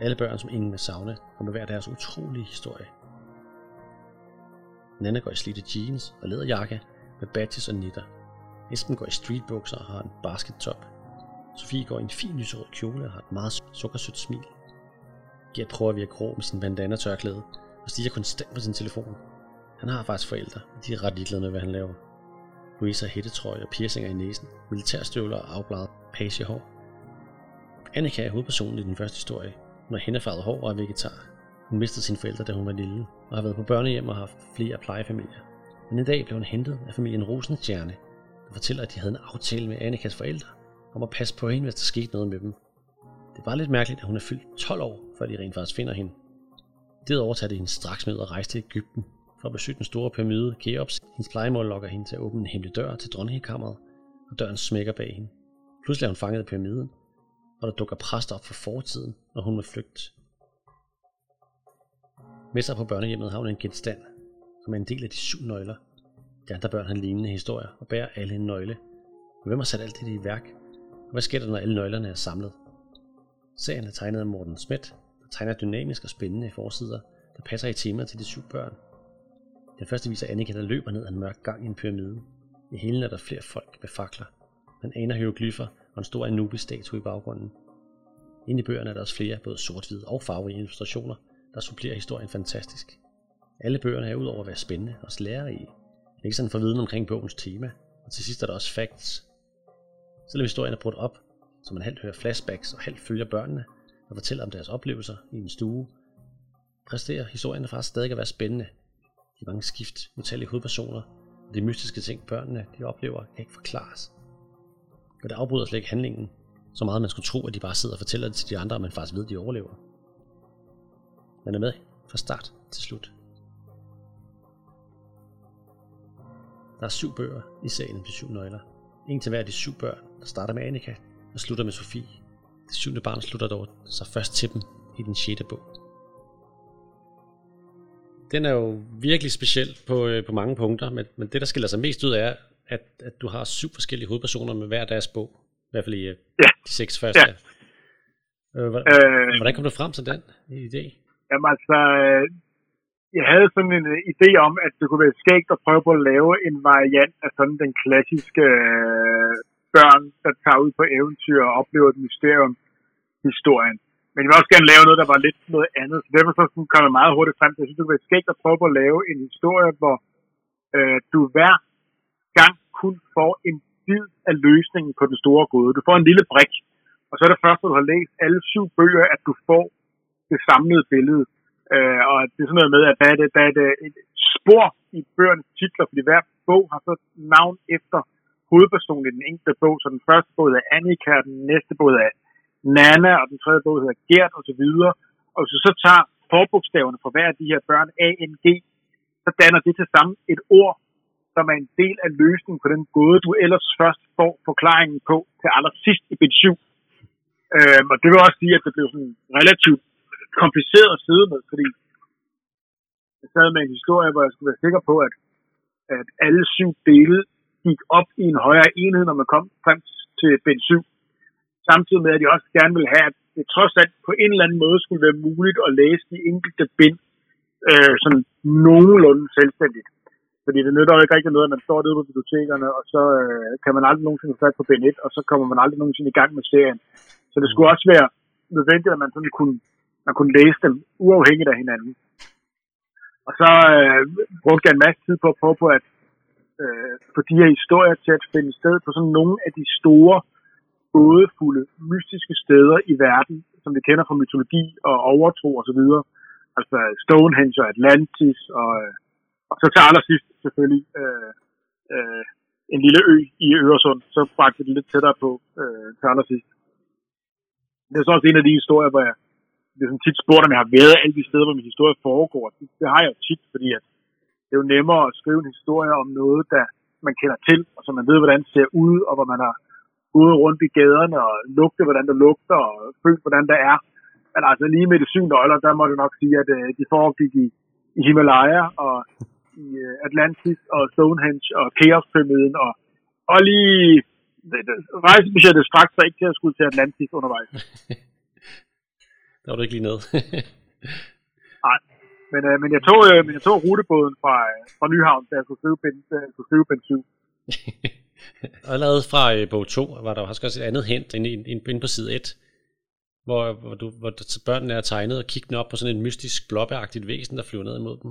Speaker 1: Alle børn, som ingen vil savne, og med hver deres utrolige historie. Nana går i slidte jeans og læderjakke med badges og nitter. Esben går i streetbukser og har en baskettop. Sofie går i en fin lyserød kjole og har et meget sukkersødt smil. Gert prøver at virke grå med sin bandana tørklæde og stiger konstant på sin telefon. Han har faktisk forældre, og de er ret ligeglade med, hvad han laver. Louise har hættetrøje og piercinger i næsen, militærstøvler og afbladet pagehår. Annika er hovedpersonen i den første historie. Hun er hændefarvet hår og er vegetar. Hun mistede sine forældre, da hun var lille, og har været på børnehjem og haft flere plejefamilier. Men en dag blev hun hentet af familien Rosenstjerne, der fortæller, at de havde en aftale med Annikas forældre om at passe på hende, hvis der skete noget med dem. Det var lidt mærkeligt, at hun er fyldt 12 år, før de rent faktisk finder hende. Derudover tager de hende straks med og rejse til Ægypten for at besøge den store pyramide Keops. Hendes plejemål lokker hende til at åbne en hemmelig dør til dronningekammeret, og døren smækker bag hende. Pludselig er hun fanget i pyramiden, og der dukker præster op for fortiden, når hun vil flygte. Med sig på børnehjemmet har hun en genstand, som er en del af de syv nøgler. De andre børn har lignende historier og bærer alle en nøgle. Men hvem har sat alt det i værk? Og hvad sker der, når alle nøglerne er samlet? Serien er tegnet af Morten Schmidt, der tegner dynamisk og spændende forsider, der passer i temaet til de syv børn. Den første viser Annika, der løber ned ad en mørk gang i en pyramide. I helen er der flere folk med fakler. Man aner hieroglyffer og en stor Anubis-statue i baggrunden. Inde i bøgerne er der også flere, både sort-hvide og farverige illustrationer, der supplerer historien fantastisk. Alle bøgerne er udover at være spændende og også i. Ikke sådan for viden omkring bogens tema, og til sidst er der også facts. Selvom historien er brudt op, så man halvt hører flashbacks og halvt følger børnene og fortæller om deres oplevelser i en stue, præsterer historien faktisk stadig at være spændende. De mange skift, utallige hovedpersoner og de mystiske ting, børnene de oplever, kan ikke forklares. Og det afbryder slet ikke handlingen, så meget man skulle tro, at de bare sidder og fortæller det til de andre, og man faktisk ved, at de overlever. Man er med fra start til slut. Der er syv bøger i serien på de syv nøgler. En til hver af de syv børn, der starter med Annika og slutter med Sofie. Det syvende barn slutter dog så først til dem i den sjette bog. Den er jo virkelig speciel på, øh, på mange punkter, men, men det, der skiller sig mest ud, er, at, at du har syv forskellige hovedpersoner med hver deres bog. I hvert fald i øh, ja. de seks første. Ja. Øh, hvordan, øh, hvordan kom du frem til den idé?
Speaker 2: Jamen altså, jeg havde sådan en uh, idé om, at det kunne være skægt at prøve på at lave en variant af sådan den klassiske uh, børn, der tager ud på eventyr og oplever et mysterium historien. Men jeg vil også gerne lave noget, der var lidt noget andet. Så derfor så kom jeg meget hurtigt frem til, at jeg synes, det kunne skægt at prøve at lave en historie, hvor øh, du hver gang kun får en bid af løsningen på den store gåde. Du får en lille brik, og så er det først, at du har læst alle syv bøger, at du får det samlede billede. Øh, og det er sådan noget med, at der er, det, der er det et spor i bøgernes titler, fordi hver bog har så navn efter hovedpersonen i den enkelte bog. Så den første bog er Annika, den næste bog er Nana, og den tredje bog hedder Gert og så videre. Og hvis du så tager forbogstaverne for hver af de her børn, A, N, G, så danner det til sammen et ord, som er en del af løsningen på den gåde, du ellers først får forklaringen på til allersidst i bit 7. Øhm, og det vil også sige, at det blev sådan relativt kompliceret at sidde med, fordi jeg sad med en historie, hvor jeg skulle være sikker på, at, at alle syv dele gik op i en højere enhed, når man kom frem til bind 7. Samtidig med, at jeg også gerne vil have, at det trods alt på en eller anden måde skulle være muligt at læse de enkelte bind øh, sådan nogenlunde selvstændigt. Fordi det nytter jo ikke rigtig noget, at man står derude på bibliotekerne, og så øh, kan man aldrig nogensinde fat på bind 1, og så kommer man aldrig nogensinde i gang med serien. Så det skulle også være nødvendigt, at man sådan kunne man kunne læse dem uafhængigt af hinanden. Og så øh, brugte jeg en masse tid på at prøve på at øh, få de her historier til at finde sted på sådan nogle af de store, gådefulde, mystiske steder i verden, som vi kender fra mytologi og overtro og så videre. Altså Stonehenge og Atlantis, og, øh, og så til allersidst selvfølgelig øh, øh, en lille ø i Øresund, så bragte det lidt tættere på øh, til allersidst. Det er så også en af de historier, hvor jeg det er sådan tit spurgt, om jeg har været alle de steder, hvor min historie foregår. Det, det har jeg jo tit, fordi at det er jo nemmere at skrive en historie om noget, der man kender til, og så man ved, hvordan det ser ud, og hvor man har gået rundt i gaderne og lugtet, hvordan det lugter, og følt, hvordan det er. Men altså lige med det syvende øjler, der må du nok sige, at øh, de foregik i, i Himalaya, og i øh, Atlantis, og Stonehenge, og Chaos-pyramiden, og, og lige rejsebudgettet straks sig ikke til at skulle til Atlantis undervejs.
Speaker 1: Der var du ikke lige noget.
Speaker 2: Nej, men, øh, men, jeg tog, øh, men jeg tog rutebåden fra, øh, fra Nyhavn, da jeg skulle skrive jeg skulle skrive ben 7
Speaker 1: og allerede fra øh, bog 2 var der også et andet hent inde, inde, inde på side 1, hvor, hvor, du, hvor børnene er tegnet og kiggende op på sådan et mystisk blåbæragtigt væsen, der flyver ned imod dem.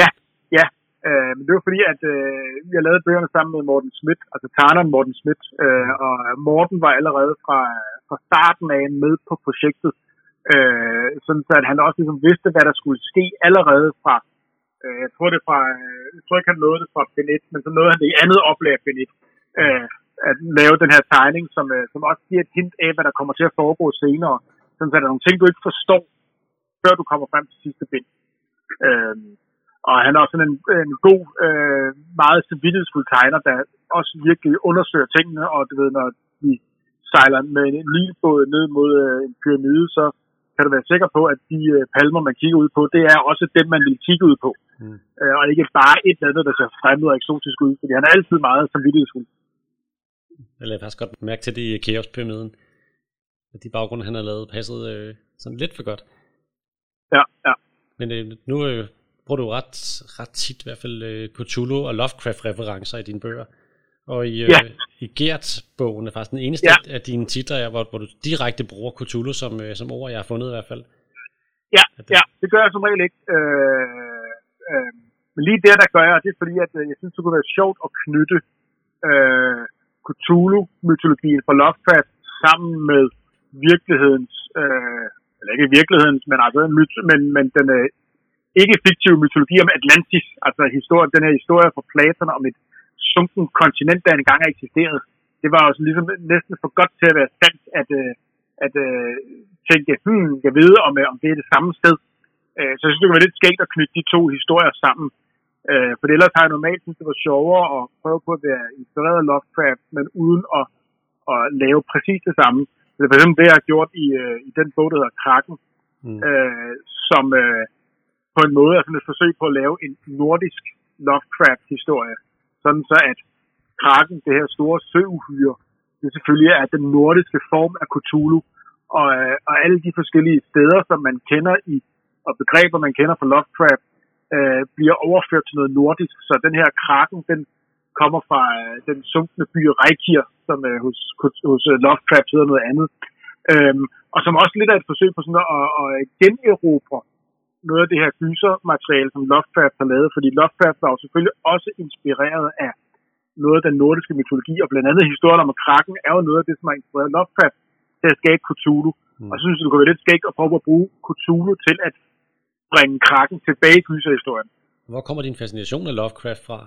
Speaker 2: Ja, ja. Øh, men det var fordi, at øh, jeg lavede bøgerne sammen med Morten Schmidt, altså Tarneren Morten Schmidt, øh, og Morten var allerede fra, fra starten af med på projektet. Øh, sådan så at han også ligesom vidste, hvad der skulle ske allerede fra, øh, jeg tror det fra, øh, jeg tror ikke han nåede det fra Benet, men så nåede han det i andet oplag af Benet, øh, at lave den her tegning, som, øh, som også giver et hint af, hvad der kommer til at foregå senere. Sådan så er nogle ting, du ikke forstår, før du kommer frem til sidste bind. Øh, Og han er også sådan en, en god, øh, meget samvittighedsfuld tegner, der også virkelig undersøger tingene, og du ved, når vi sejler med en nilbåd ned mod øh, en pyramide, så kan du være sikker på, at de øh, palmer, man kigger ud på, det er også dem, man vil kigge ud på. Mm. Øh, og ikke bare et eller andet, der ser fremmed og eksotisk ud, fordi han er altid meget samvittighedsfuld.
Speaker 1: Jeg lader faktisk godt mærke til det i Keops-pyramiden. At de baggrunde, han har lavet, passede øh, sådan lidt for godt.
Speaker 2: Ja, ja.
Speaker 1: Men øh, nu øh, bruger du ret, ret tit i hvert fald øh, Cthulhu og Lovecraft-referencer i dine bøger. Og i, øh, ja. i Gert-bogen er faktisk den eneste ja. af dine titler, hvor, hvor du direkte bruger Cthulhu som, øh, som ord, jeg har fundet i hvert fald.
Speaker 2: Ja, det... ja det gør jeg som regel ikke. Øh, øh, men lige der, der gør jeg, det er fordi, at øh, jeg synes, det kunne være sjovt at knytte øh, Cthulhu-mytologien fra Lovecraft sammen med virkelighedens, øh, eller ikke virkelighedens, men altså myt, men, men den øh, ikke fiktive mytologi om Atlantis, altså historien, den her historie fra Platon om et sunken kontinent, der engang har eksisteret. Det var også ligesom næsten for godt til at være sandt, at, øh, at øh, tænke, hmm, jeg ved, om, øh, om det er det samme sted. Øh, så jeg synes, det var lidt skægt at knytte de to historier sammen. Øh, for ellers har jeg normalt synes, det var sjovere at prøve på at være inspireret af Lovecraft, men uden at, at lave præcis det samme. Det er for eksempel det, jeg har gjort i, øh, i den bog, der hedder Kraken, mm. øh, som øh, på en måde er sådan et forsøg på at lave en nordisk Lovecraft-historie. Sådan så at Kraken, det her store søuhyre, det selvfølgelig er den nordiske form af Cthulhu, og, øh, og alle de forskellige steder, som man kender i, og begreber, man kender fra Lovecraft, øh, bliver overført til noget nordisk. Så den her kraken, den kommer fra øh, den sunkne by Reykjir, som øh, hos, hos øh, Lovecraft hedder noget andet. Øhm, og som også lidt er et forsøg på sådan at, at, at generobre noget af det her gysermateriale, som Lovecraft har lavet, fordi Lovecraft var jo selvfølgelig også inspireret af noget af den nordiske mytologi, og blandt andet historien om kraken er jo noget af det, som har inspireret Lovecraft til at skabe Cthulhu. Mm. Og så synes jeg, det kunne være lidt skægt at prøve at bruge Cthulhu til at bringe kraken tilbage i gyserhistorien.
Speaker 1: Hvor kommer din fascination af Lovecraft fra?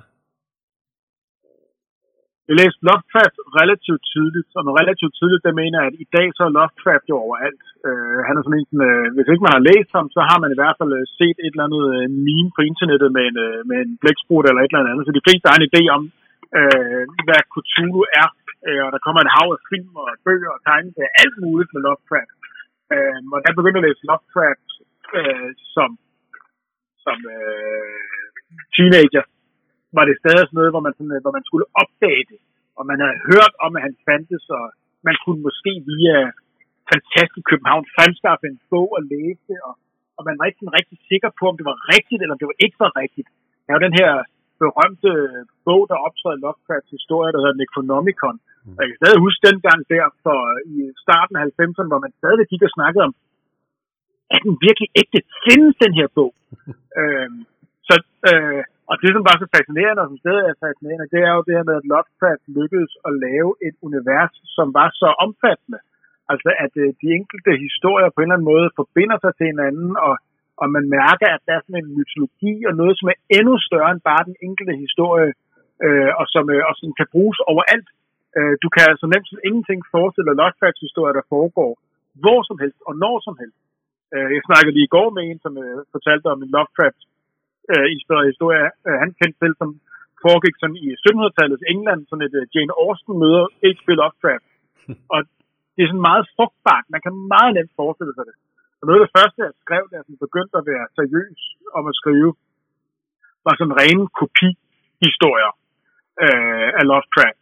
Speaker 2: Jeg læste Lovecraft relativt tidligt, og når relativt tidligt, der mener jeg, at i dag så er Lovecraft jo overalt. Uh, han er sådan en, uh, hvis ikke man har læst ham, så har man i hvert fald uh, set et eller andet uh, meme på internettet med en, uh, med en blæksprut eller et eller andet. Så de fleste har en idé om, uh, hvad Cthulhu er. Uh, og der kommer et hav af film og bøger og tegneserier, alt muligt med Lovecraft. Uh, og der begyndte at læse Lovecraft øh, som, som øh, teenager var det stadig sådan noget, hvor man, sådan, øh, hvor man skulle opdage det. Og man havde hørt om, at han fandtes, og man kunne måske via fantastisk København fremskaffe en bog og læse, og, og man var ikke sådan rigtig sikker på, om det var rigtigt, eller om det var ikke var rigtigt. Der er jo den her berømte bog, der optræder i Lovecrafts historie, der hedder Necronomicon. Og jeg kan stadig huske den gang der, for øh, i starten af 90'erne, hvor man stadig gik og snakkede om, er den virkelig ægte? Findes den her bog? øhm, så, øh, og det, som var så fascinerende, og som stadig er fascinerende, det er jo det her med, at Lovecraft lykkedes at lave et univers, som var så omfattende. Altså, at øh, de enkelte historier på en eller anden måde forbinder sig til hinanden, og, og man mærker, at der er sådan en mytologi og noget, som er endnu større end bare den enkelte historie, øh, og, som, øh, og som kan bruges overalt. Øh, du kan altså nemt som ingenting forestille Lovecrafts historier, der foregår hvor som helst og når som helst. Øh, jeg snakkede lige i går med en, som øh, fortalte om en Lovecraft øh, inspireret historie, øh, han kendte selv, som foregik sådan i 1700-tallets England, sådan et Jane Austen møder H.P. Lovecraft. Og det er sådan meget frugtbart. Man kan meget nemt forestille sig det. Og noget af det første, jeg skrev, da jeg begyndte at være seriøs om at skrive, var sådan rene kopihistorier øh, af Lovecraft.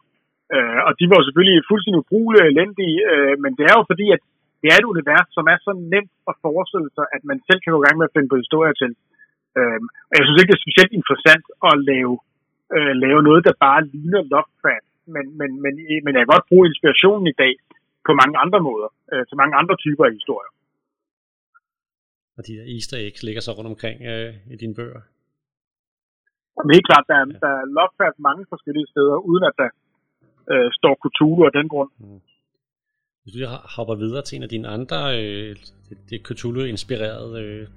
Speaker 2: Øh, og de var selvfølgelig fuldstændig ubrugelige og elendige, øh, men det er jo fordi, at det er et univers, som er så nemt at forestille sig, at man selv kan gå i gang med at finde på historier til. Øhm, og jeg synes ikke, det er specielt interessant at lave, øh, lave noget, der bare ligner Lovecraft. Men, men, men, men jeg kan godt bruge inspirationen i dag på mange andre måder, øh, til mange andre typer af historier.
Speaker 1: Og de der easter eggs ligger så rundt omkring øh, i dine bøger?
Speaker 2: Men helt klart, der er, ja. der er Lovecraft mange forskellige steder, uden at der øh, står Cthulhu af den grund. Mm.
Speaker 1: Hvis du hopper videre til en af dine andre øh, det, det Cthulhu-inspirerede øh,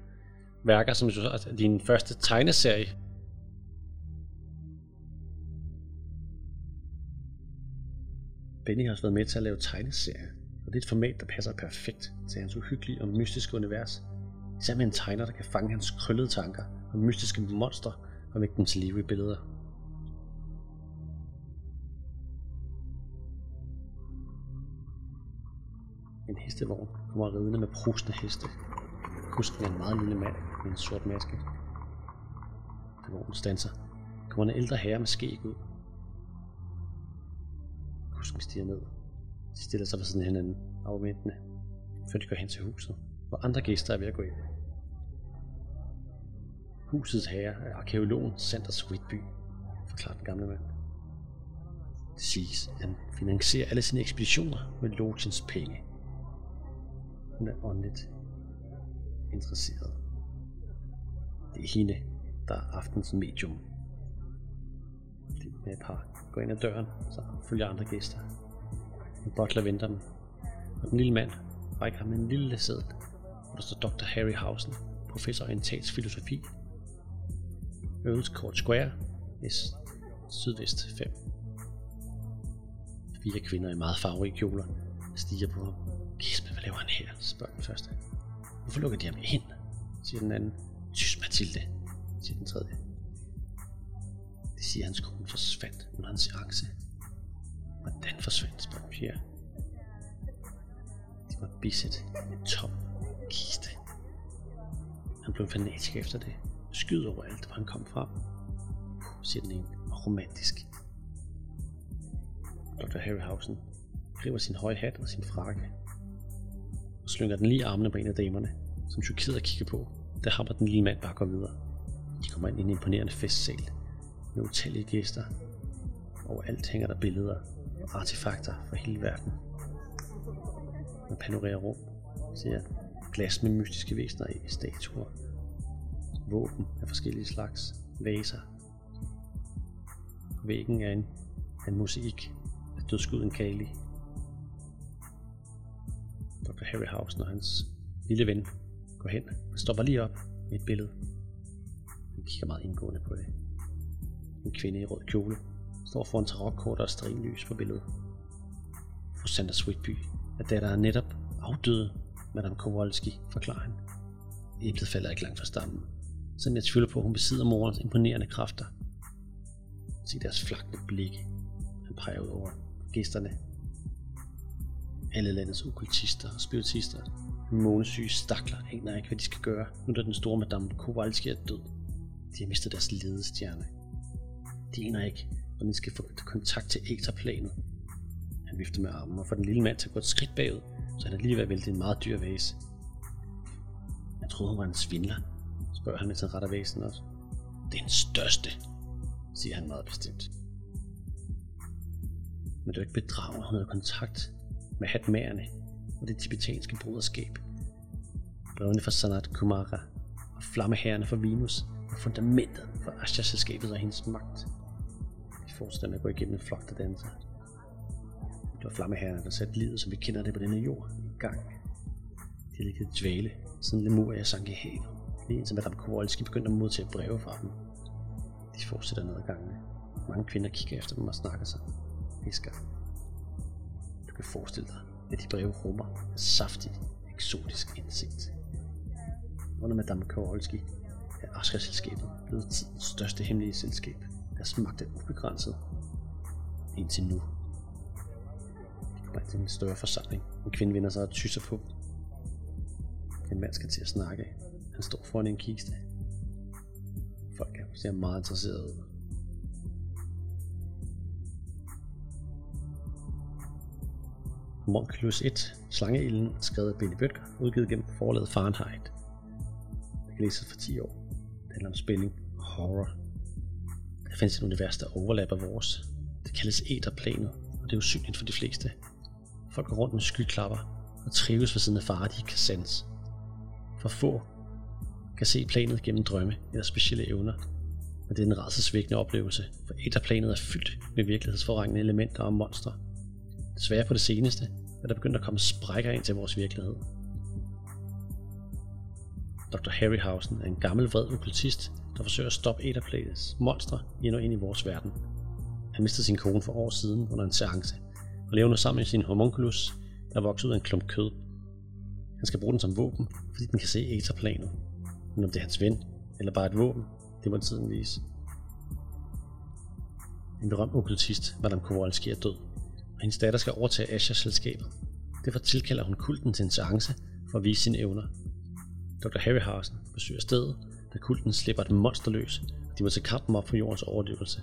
Speaker 1: værker, som er altså, din første tegneserie. Benny har også været med til at lave tegneserier, og det er et format, der passer perfekt til hans uhyggelige og mystiske univers. Især med en tegner, der kan fange hans krøllede tanker og mystiske monstre og vække dem til live i billeder. En hestevogn kommer ridende med prusende heste. Kusken er en meget lille mand med en sort maske. Da vognen standser, kommer en ældre herre med skæg ud. Kusken stiger ned. De stiller sig ved siden af hinanden, afventende, før de går hen til huset, hvor andre gæster er ved at gå ind. Husets herre er arkeologen Sanders Whitby, forklarer den gamle mand. Det siges, at han finansierer alle sine ekspeditioner med Logens penge. Hun er åndeligt interesseret. Det er hende, der er aftens medium. Med et par går ind ad døren, så følger andre gæster. En butler venter dem, og den lille mand rækker ham en lille seddel, hvor der står Dr. Harry Hausen, professor i entats filosofi. Earls Court Square, S. Sydvest 5. Fire kvinder i meget farverige kjoler stiger på ham. Lisbeth, hvad laver han her? spørger den første. Hvorfor lukker de ham ind? siger den anden. Tys, Mathilde, siger den tredje. Det siger, at hans kone forsvandt under hans seance. Hvordan forsvandt, spørger den fjerde. Det var bisset i en tom kiste. Han blev fanatisk efter det. Skyd over alt, hvor han kom fra. Siger den ene, og romantisk. Dr. Harryhausen griber sin høje hat og sin frakke slynger den lige armene på en af damerne, som chokeret kigger på, da ham og den lille mand bare går videre. De kommer ind i en imponerende festsal med utallige gæster. Overalt hænger der billeder og artefakter fra hele verden. Man panorerer rum, ser glas med mystiske væsener i statuer, våben af forskellige slags, vaser. På væggen er en, en mosaik af dødskuden Kali. Dr. Harryhausen og hans lille ven går hen og stopper lige op med et billede. Han kigger meget indgående på det. En kvinde i rød kjole står foran tarotkort og strinlys på billedet. Fru Sanders Sweetby er datter af netop afdøde Madame Kowalski, forklarer han. Æblet falder ikke langt fra stammen, selvom jeg tvivler på, at hun besidder morens imponerende kræfter. Se deres flakne blikke. Han peger ud over gæsterne. Alle landets okultister og spiritister. Månesyge stakler aner ikke, hvad de skal gøre, nu da den store Madame Kowalski er død. De har mistet deres ledestjerne. De aner ikke, hvordan de skal få kontakt til æterplanet. Han vifter med armen og får den lille mand til at gå et skridt bagud, så han er lige ved at vælte en meget dyr vase. Jeg troede, hun var en svindler, spørger han, mens han retter væsen også. Den største, siger han meget bestemt. Men du er ikke bedraget, hun havde kontakt med hatmærerne og det tibetanske broderskab. Brevene fra Sanat Kumara og flammeherrene fra Venus er fundamentet for Asha-selskabet og hendes magt. De fortsætter med at gå igennem en flok, der danser. Det var flammeherrerne, der satte livet, som vi kender det på denne jord, i gang. De har ligget dvæle, siden Lemuria sank i havet. Lige indtil Madame Kowalski begyndte at modtage breve fra dem. De fortsætter ned ad gangene. Mange kvinder kigger efter dem og snakker sig. skal du kan forestille dig, at de breve rummer en saftig, eksotisk indsigt. Under Madame Kowalski er Oscar-selskabet blevet tidens største hemmelige selskab. Deres magt er ubegrænset. Indtil nu. De kommer ind til en større forsamling. En kvinde vender sig og tyser på. En mand skal til at snakke. Han står foran en kiste. Folk er ser meget interesserede Monculus Monkelus 1, Slangeilden, skrevet af Benny Bøtger, udgivet gennem forlaget Fahrenheit. Det kan læses for 10 år. Det handler om spænding horror. Der findes et univers, der overlapper vores. Det kaldes æterplanet, og det er usynligt for de fleste. Folk går rundt med skyklapper og trives ved siden af farer, de ikke kan sanse. For få kan se planet gennem drømme eller specielle evner, men det er en rædselsvækkende oplevelse, for æterplanet er fyldt med virkelighedsforrængende elementer og monstre. Desværre på det seneste er der begyndt at komme sprækker ind til vores virkelighed. Dr. Harryhausen er en gammel vred okkultist, der forsøger at stoppe Æderplanets monstre endnu ind i vores verden. Han mistede sin kone for år siden under en seance, og lever nu sammen med sin homunculus, der er vokset ud af en klump kød. Han skal bruge den som våben, fordi den kan se Æderplanet. Men om det er hans ven, eller bare et våben, det må tiden vise. En berømt okkultist, Madame Kowalski, er død, hendes datter skal overtage Asher-selskabet. Derfor tilkalder hun kulten til en seance for at vise sine evner. Dr. Harry Harrison besøger stedet, da kulten slipper et monster løs, og de må tage kampen op for jordens overlevelse.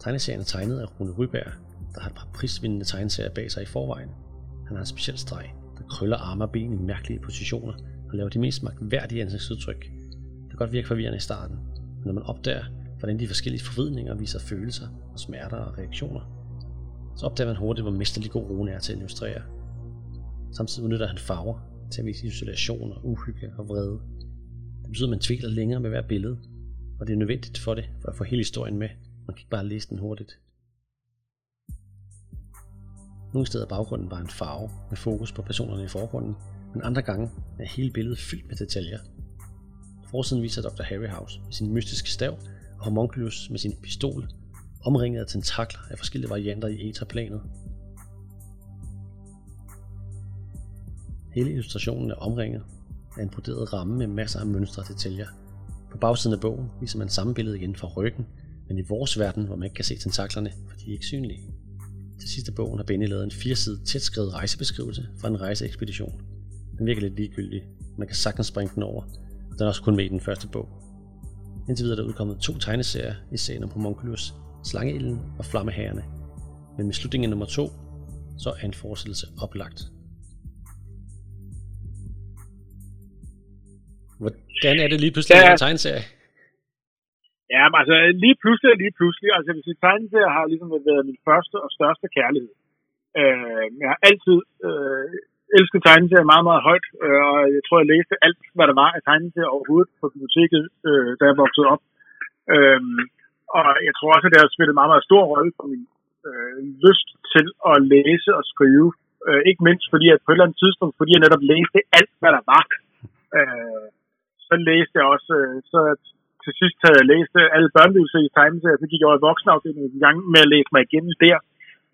Speaker 1: Tegneserien er tegnet af Rune Ryberg, der har et par prisvindende tegneserier bag sig i forvejen. Han har en speciel streg, der krøller arme og ben i mærkelige positioner og laver de mest magtværdige ansigtsudtryk. Det kan godt virke forvirrende i starten, men når man opdager, hvordan de forskellige forvridninger viser følelser og smerter og reaktioner, så opdager man hurtigt, hvor mesterlig god Rune er til at illustrere. Samtidig udnytter han farver til at vise isolation og uhygge og vrede. Det betyder, at man tvivler længere med hver billede, og det er nødvendigt for det, for at få hele historien med. Man kan ikke bare læse den hurtigt. Nogle steder er baggrunden bare en farve med fokus på personerne i forgrunden, men andre gange er hele billedet fyldt med detaljer. Forsiden viser Dr. Harry House med sin mystiske stav og Homunculus med sin pistol, omringet af tentakler af forskellige varianter i eterplanet. Hele illustrationen er omringet af en broderet ramme med masser af mønstre og detaljer. På bagsiden af bogen viser man samme billede igen fra ryggen, men i vores verden, hvor man ikke kan se tentaklerne, for de er ikke synlige. Til sidst bogen har Benny lavet en firesidet tætskrevet rejsebeskrivelse fra en rejseekspedition. Den virker lidt ligegyldig. Man kan sagtens springe den over, og den er også kun med i den første bog. Indtil videre er der udkommet to tegneserier i serien om Homunculus, Slangeilden og Flammehærerne. Men med slutningen af nummer to, så er en forestillelse oplagt. Hvordan er det lige pludselig ja. en tegneserie?
Speaker 2: Ja, men altså lige pludselig lige pludselig. Altså hvis tegneserie har ligesom været min første og største kærlighed. Øh, jeg har altid øh, elsket tegneserier meget, meget højt, øh, og jeg tror, jeg læste alt, hvad der var af tegneserier overhovedet på biblioteket, øh, da jeg voksede op. Øh, og jeg tror også, at det har spillet meget, meget stor rolle på min øh, lyst til at læse og skrive. Øh, ikke mindst fordi, at på et eller andet tidspunkt, fordi jeg netop læste alt, hvad der var. Øh, så læste jeg også, øh, så til sidst havde jeg læst alle børnelivelser i tegneserier, så gik jeg over i voksenafdelingen i gang med at læse mig igennem der.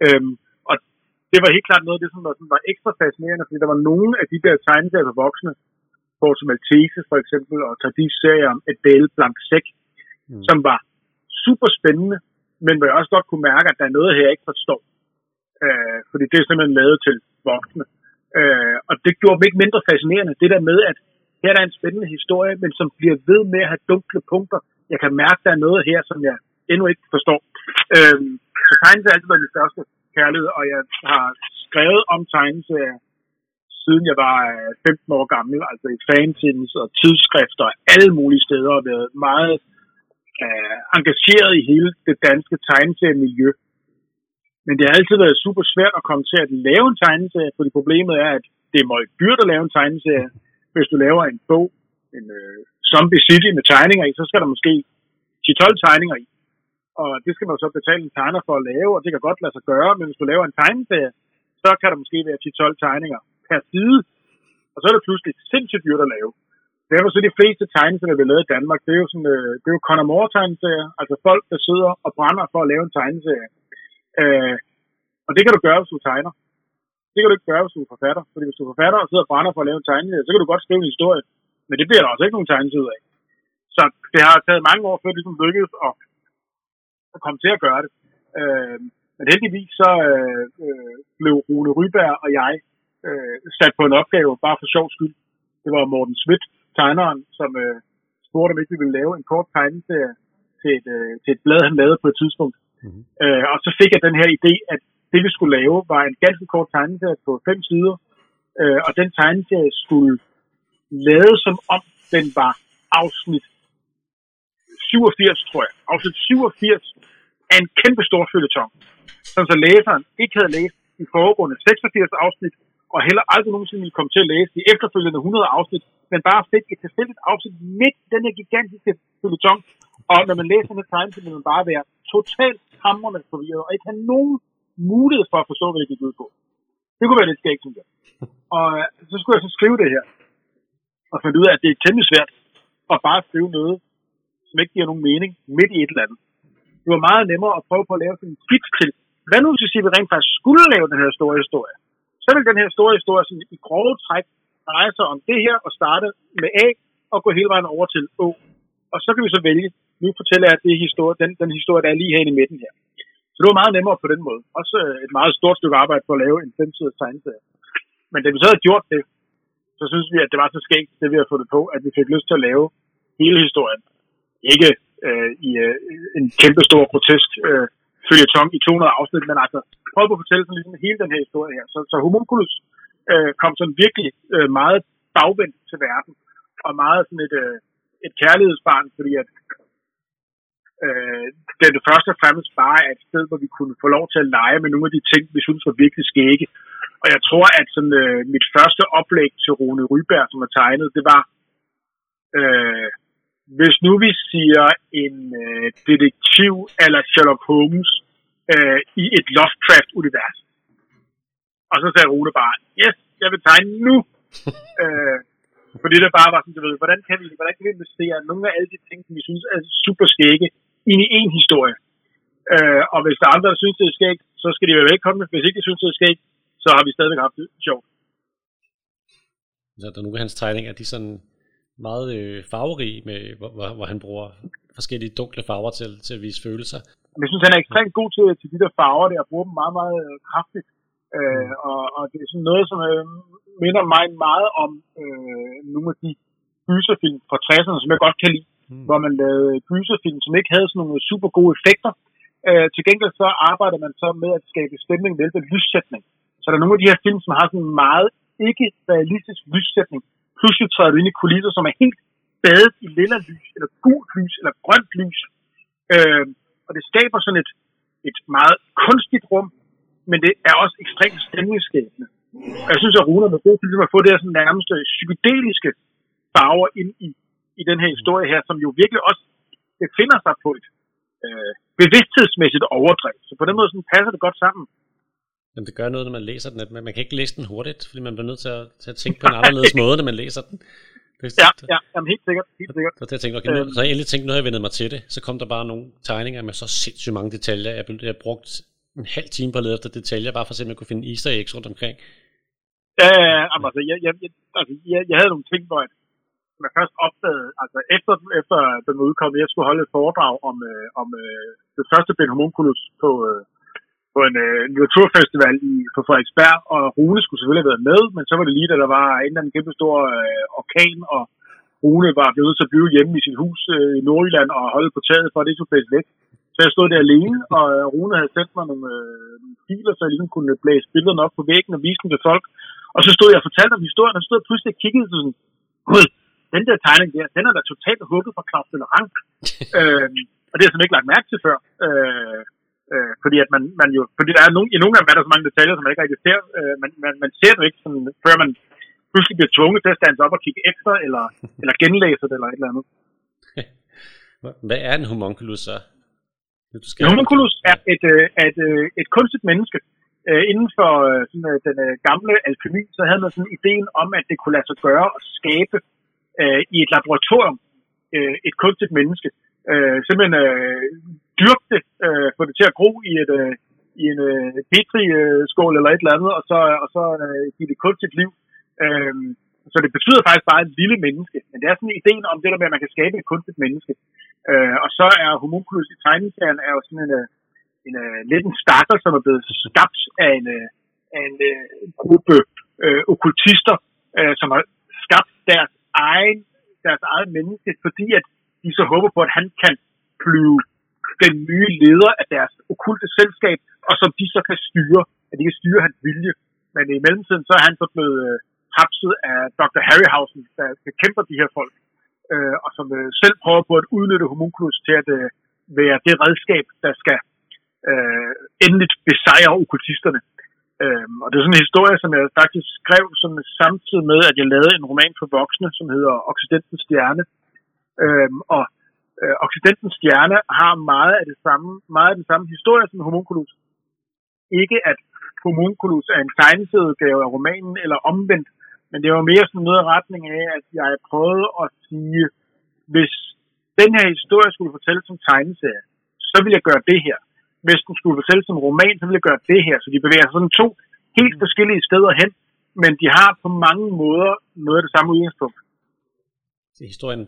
Speaker 2: Øhm, og det var helt klart noget af det, som var, som var ekstra fascinerende, fordi der var nogle af de der tegneserier for voksne, Porto Maltese for eksempel, og Tardis serie om Adele Blanc mm. som var super spændende, men hvor jeg også godt kunne mærke, at der er noget her, jeg ikke forstår. Øh, fordi det er simpelthen lavet til voksne. Øh, og det gjorde mig ikke mindre fascinerende, det der med, at her er der en spændende historie, men som bliver ved med at have dunkle punkter. Jeg kan mærke, at der er noget her, som jeg endnu ikke forstår. Øh, så tegnelse har altid været min største kærlighed, og jeg har skrevet om tegneserier øh, siden jeg var øh, 15 år gammel, altså i fanzines og tidsskrifter og alle mulige steder, og været meget øh, øh, engageret i hele det danske tegneseriemiljø. Men det har altid været super svært at komme til at lave en tegneserie, fordi problemet er, at det er meget dyrt at lave en tegneserie. Hvis du laver en bog, en øh, Zombie City med tegninger i, så skal der måske 10-12 tegninger i. Og det skal man så betale en tegner for at lave, og det kan godt lade sig gøre, men hvis du laver en tegneserie, så kan der måske være 10-12 tegninger per side. Og så er det pludselig sindssygt dyrt at lave. Det er så de fleste tegneserier, vi har lavet i Danmark, det er jo, sådan, øh, det er jo Conor Moore tegneserier, altså folk, der sidder og brænder for at lave en tegneserie. Øh, og det kan du gøre, hvis du tegner. Det kan du ikke gøre, hvis du er forfatter. Fordi hvis du er forfatter og sidder og brænder for at lave en tegneserie, så kan du godt skrive en historie. Men det bliver der også ikke nogen tegneserie af. Så det har taget mange år, før det ligesom lykkedes at, at komme til at gøre det. Øh, men heldigvis så øh, øh, blev Rune Ryberg og jeg øh, sat på en opgave, bare for sjov skyld. Det var Morten Schmidt, tegneren, som øh, spurgte, om ikke vi ville lave en kort tegneserie til et, øh, til et blad, han lavede på et tidspunkt. Mm-hmm. Øh, og så fik jeg den her idé, at det vi skulle lave var en ganske kort tegneserie på fem sider, øh, og den tegneserie skulle laves som om den var afsnit 87, tror jeg. Afsnit 87 af en kæmpe stor følgetong. Sådan så læseren ikke havde læst de foregående 86 afsnit, og heller aldrig nogensinde ville komme til at læse de efterfølgende 100 afsnit, men bare fik et tilfældigt afsnit midt i den her gigantiske følgetong. Og når man læser den tegn, så vil man bare være totalt hamrende forvirret, og ikke have nogen mulighed for at forstå, hvad det gik ud på. Det kunne være lidt skægt, synes jeg. Og øh, så skulle jeg så skrive det her, og finde ud af, at det er temmelig svært at bare skrive noget, som ikke giver nogen mening midt i et eller andet. Det var meget nemmere at prøve på at lave sådan en skidt til, hvad nu hvis vi rent faktisk skulle lave den her store historie? Så vil den her store historie sådan, i grove træk dreje sig om det her og starte med A og gå hele vejen over til Å. Og så kan vi så vælge, nu fortæller jeg det historie, den, den historie, der er lige her i midten her. Så det var meget nemmere på den måde. Også øh, et meget stort stykke arbejde for at lave en femsiders tegneserie. Men da vi så havde gjort det, så synes vi, at det var så skægt, det vi har fået på, at vi fik lyst til at lave hele historien. Ikke øh, i øh, en kæmpe stor grotesk øh, følgetong i 200 afsnit, men altså prøv på at fortælle sådan ligesom hele den her historie her. Så, så Homunculus øh, kom sådan virkelig øh, meget bagvendt til verden, og meget sådan et, øh, et kærlighedsbarn, fordi at øh, det, det første og fremmest bare er et sted, hvor vi kunne få lov til at lege med nogle af de ting, vi synes var virkelig skægge. Og jeg tror, at sådan, øh, mit første oplæg til Rune Ryberg, som er tegnet, det var, øh, hvis nu vi siger en øh, detektiv eller Sherlock Holmes øh, i et Lovecraft-univers. Og så sagde Rune bare, yes, jeg vil tegne nu. øh, fordi det bare var sådan, du ved, hvordan kan vi, hvordan kan vi investere nogle af alle de ting, som vi synes er super skægge, ind i en historie. Øh, og hvis der er andre, der synes, det er skægt, så skal de være velkomne. Hvis ikke de synes, det er skægt, så har vi stadigvæk haft det sjovt.
Speaker 1: Så der er nogle af hans tegninger, de sådan meget øh, farverige, med, hvor, hvor, hvor han bruger forskellige dunkle farver til, til at vise følelser.
Speaker 2: Jeg synes, han er ekstremt god til, til de der farver der, og bruger dem meget, meget øh, kraftigt. Øh, og, og det er sådan noget, som øh, minder mig meget om øh, nogle af de gyserfilm fra 60'erne, som jeg godt kan lide, mm. hvor man lavede gyserfilm, som ikke havde sådan nogle super gode effekter. Øh, til gengæld så arbejder man så med at skabe stemning ved hjælp af lyssætning. Så der er nogle af de her film, som har sådan en meget ikke realistisk lyssætning. Pludselig træder du ind i kulisser, som er helt badet i lilla lys, eller gult lys, eller grønt lys. Øh, og det skaber sådan et, et meget kunstigt rum, men det er også ekstremt stemningsskabende. Og jeg synes, at Rune er god til ligesom at få det her sådan nærmest øh, psykedeliske farver ind i, i den her historie her, som jo virkelig også befinder sig på et øh, bevidsthedsmæssigt overdrev. Så på den måde sådan passer det godt sammen.
Speaker 1: Men det gør noget, når man læser den, at man, man kan ikke læse den hurtigt, fordi man bliver nødt til at, til at tænke på en anderledes måde, når man læser den.
Speaker 2: Det, ja, ja jamen helt sikkert. Helt sikkert.
Speaker 1: Så, jeg tænkte, okay, nu, så jeg endelig tænkte, nu har jeg vendet mig til det. Så kom der bare nogle tegninger med så sindssygt mange detaljer. Jeg, jeg, brugt en halv time på at lede efter detaljer, bare for at se, om jeg kunne finde easter eggs rundt omkring.
Speaker 2: Ja, ja, altså, jeg, jeg, jeg, altså, jeg, jeg havde nogle ting, hvor jeg, jeg først opdagede, altså efter, efter den udkom, jeg skulle holde et foredrag om, øh, om øh, det første Ben Homunculus på, øh, på en øh, litteraturfestival i, på Frederiksberg, og Rune skulle selvfølgelig have været med, men så var det lige, da der var en eller anden kæmpe stor øh, orkan, og Rune var blevet nødt til at blive hjemme i sit hus øh, i Nordjylland og holde på taget, for at det skulle væk. Så jeg stod der alene, og øh, Rune havde sendt mig nogle, øh, nogle filer, så jeg ligesom kunne blæse billederne op på væggen og vise dem til folk. Og så stod jeg og fortalte om historien, og så stod jeg pludselig og kiggede sådan, gud, den der tegning der, den er da totalt hugget fra Claus Delarang. øh, og det har jeg simpelthen ikke lagt mærke til før. Øh, øh, fordi at man, man jo, fordi der er nogle, i nogle gange er der så mange detaljer, som man ikke rigtig ser, øh, man, man, man ser det ikke, sådan, før man pludselig bliver tvunget til at stande op og kigge efter, eller, eller genlæse det, eller et eller andet.
Speaker 1: Hvad er en homunculus så?
Speaker 2: Du skal en homunculus er et, øh, et, øh, et kunstigt menneske. Øh, inden for sådan, den gamle alkemi, så havde man sådan ideen om, at det kunne lade sig gøre at skabe øh, i et laboratorium øh, et kunstigt menneske. Øh, simpelthen øh, dyrke det, øh, få det til at gro i, et, øh, i en øh, petri-skål øh, eller et eller andet, og så, og så øh, give det kunstigt liv. Øh, så det betyder faktisk bare et lille menneske. Men det er sådan ideen om det der med, at man kan skabe et kunstigt menneske. Øh, og så er homunculus i tegneserien er jo sådan en, øh, en, en lidt en stakker, som er blevet skabt af en, en, af en gruppe øh, okkultister, øh, som har skabt deres egen, deres eget menneske, fordi at de så håber på, at han kan blive den nye leder af deres okulte selskab, og som de så kan styre, at de kan styre hans vilje. Men i mellemtiden, så er han så blevet øh, hapset af Dr. Harryhausen, der bekæmper de her folk, øh, og som øh, selv prøver på at udnytte homunculus til at øh, være det redskab, der skal øh, endeligt besejre okkultisterne. Øhm, og det er sådan en historie, som jeg faktisk skrev som samtidig med, at jeg lavede en roman for voksne, som hedder Occidentens Stjerne. Øhm, og øh, Occidentens Stjerne har meget af, det samme, meget af den samme historie som Homunculus. Ikke at Homunculus er en tegneserieudgave af romanen, eller omvendt, men det var mere sådan noget i retning af, at jeg prøvede at sige, hvis den her historie skulle fortælles som tegneserie, så vil jeg gøre det her hvis den skulle fortælles som roman, så ville jeg gøre det her. Så de bevæger sig sådan to helt mm. forskellige steder hen, men de har på mange måder noget af det samme udgangspunkt.
Speaker 1: historien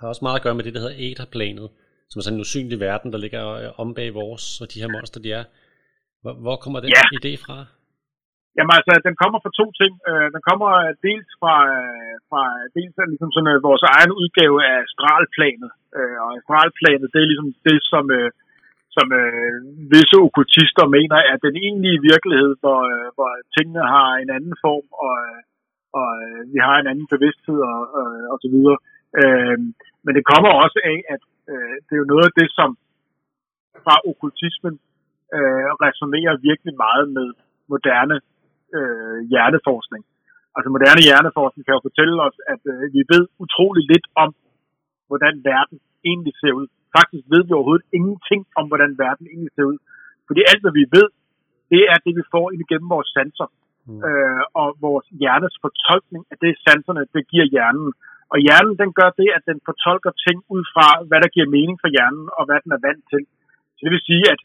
Speaker 1: har også meget at gøre med det, der hedder Aetherplanet, som er sådan en usynlig verden, der ligger øh, om bag vores, og de her monster, de er. Hvor, hvor kommer den
Speaker 2: Ja.
Speaker 1: idé fra?
Speaker 2: Jamen altså, den kommer fra to ting. Øh, den kommer øh, dels fra, fra dels af ligesom sådan, vores egen udgave af astralplanet. Og astralplanet, det er ligesom det, som, som øh, visse okkultister mener er den egentlige virkelighed, hvor, øh, hvor tingene har en anden form, og, og øh, vi har en anden bevidsthed og, og, og så videre. Øh, men det kommer også af, at øh, det er jo noget af det, som fra okkultismen øh, resonerer virkelig meget med moderne øh, hjerneforskning. Altså moderne hjerneforskning kan jo fortælle os, at øh, vi ved utrolig lidt om, hvordan verden egentlig ser ud. Faktisk ved vi overhovedet ingenting om, hvordan verden egentlig ser ud. Fordi alt, hvad vi ved, det er det, vi får ind igennem vores sanser.
Speaker 1: Mm.
Speaker 2: Øh, og vores hjernes fortolkning af det, sanserne, det giver hjernen. Og hjernen, den gør det, at den fortolker ting ud fra, hvad der giver mening for hjernen, og hvad den er vant til. Så det vil sige, at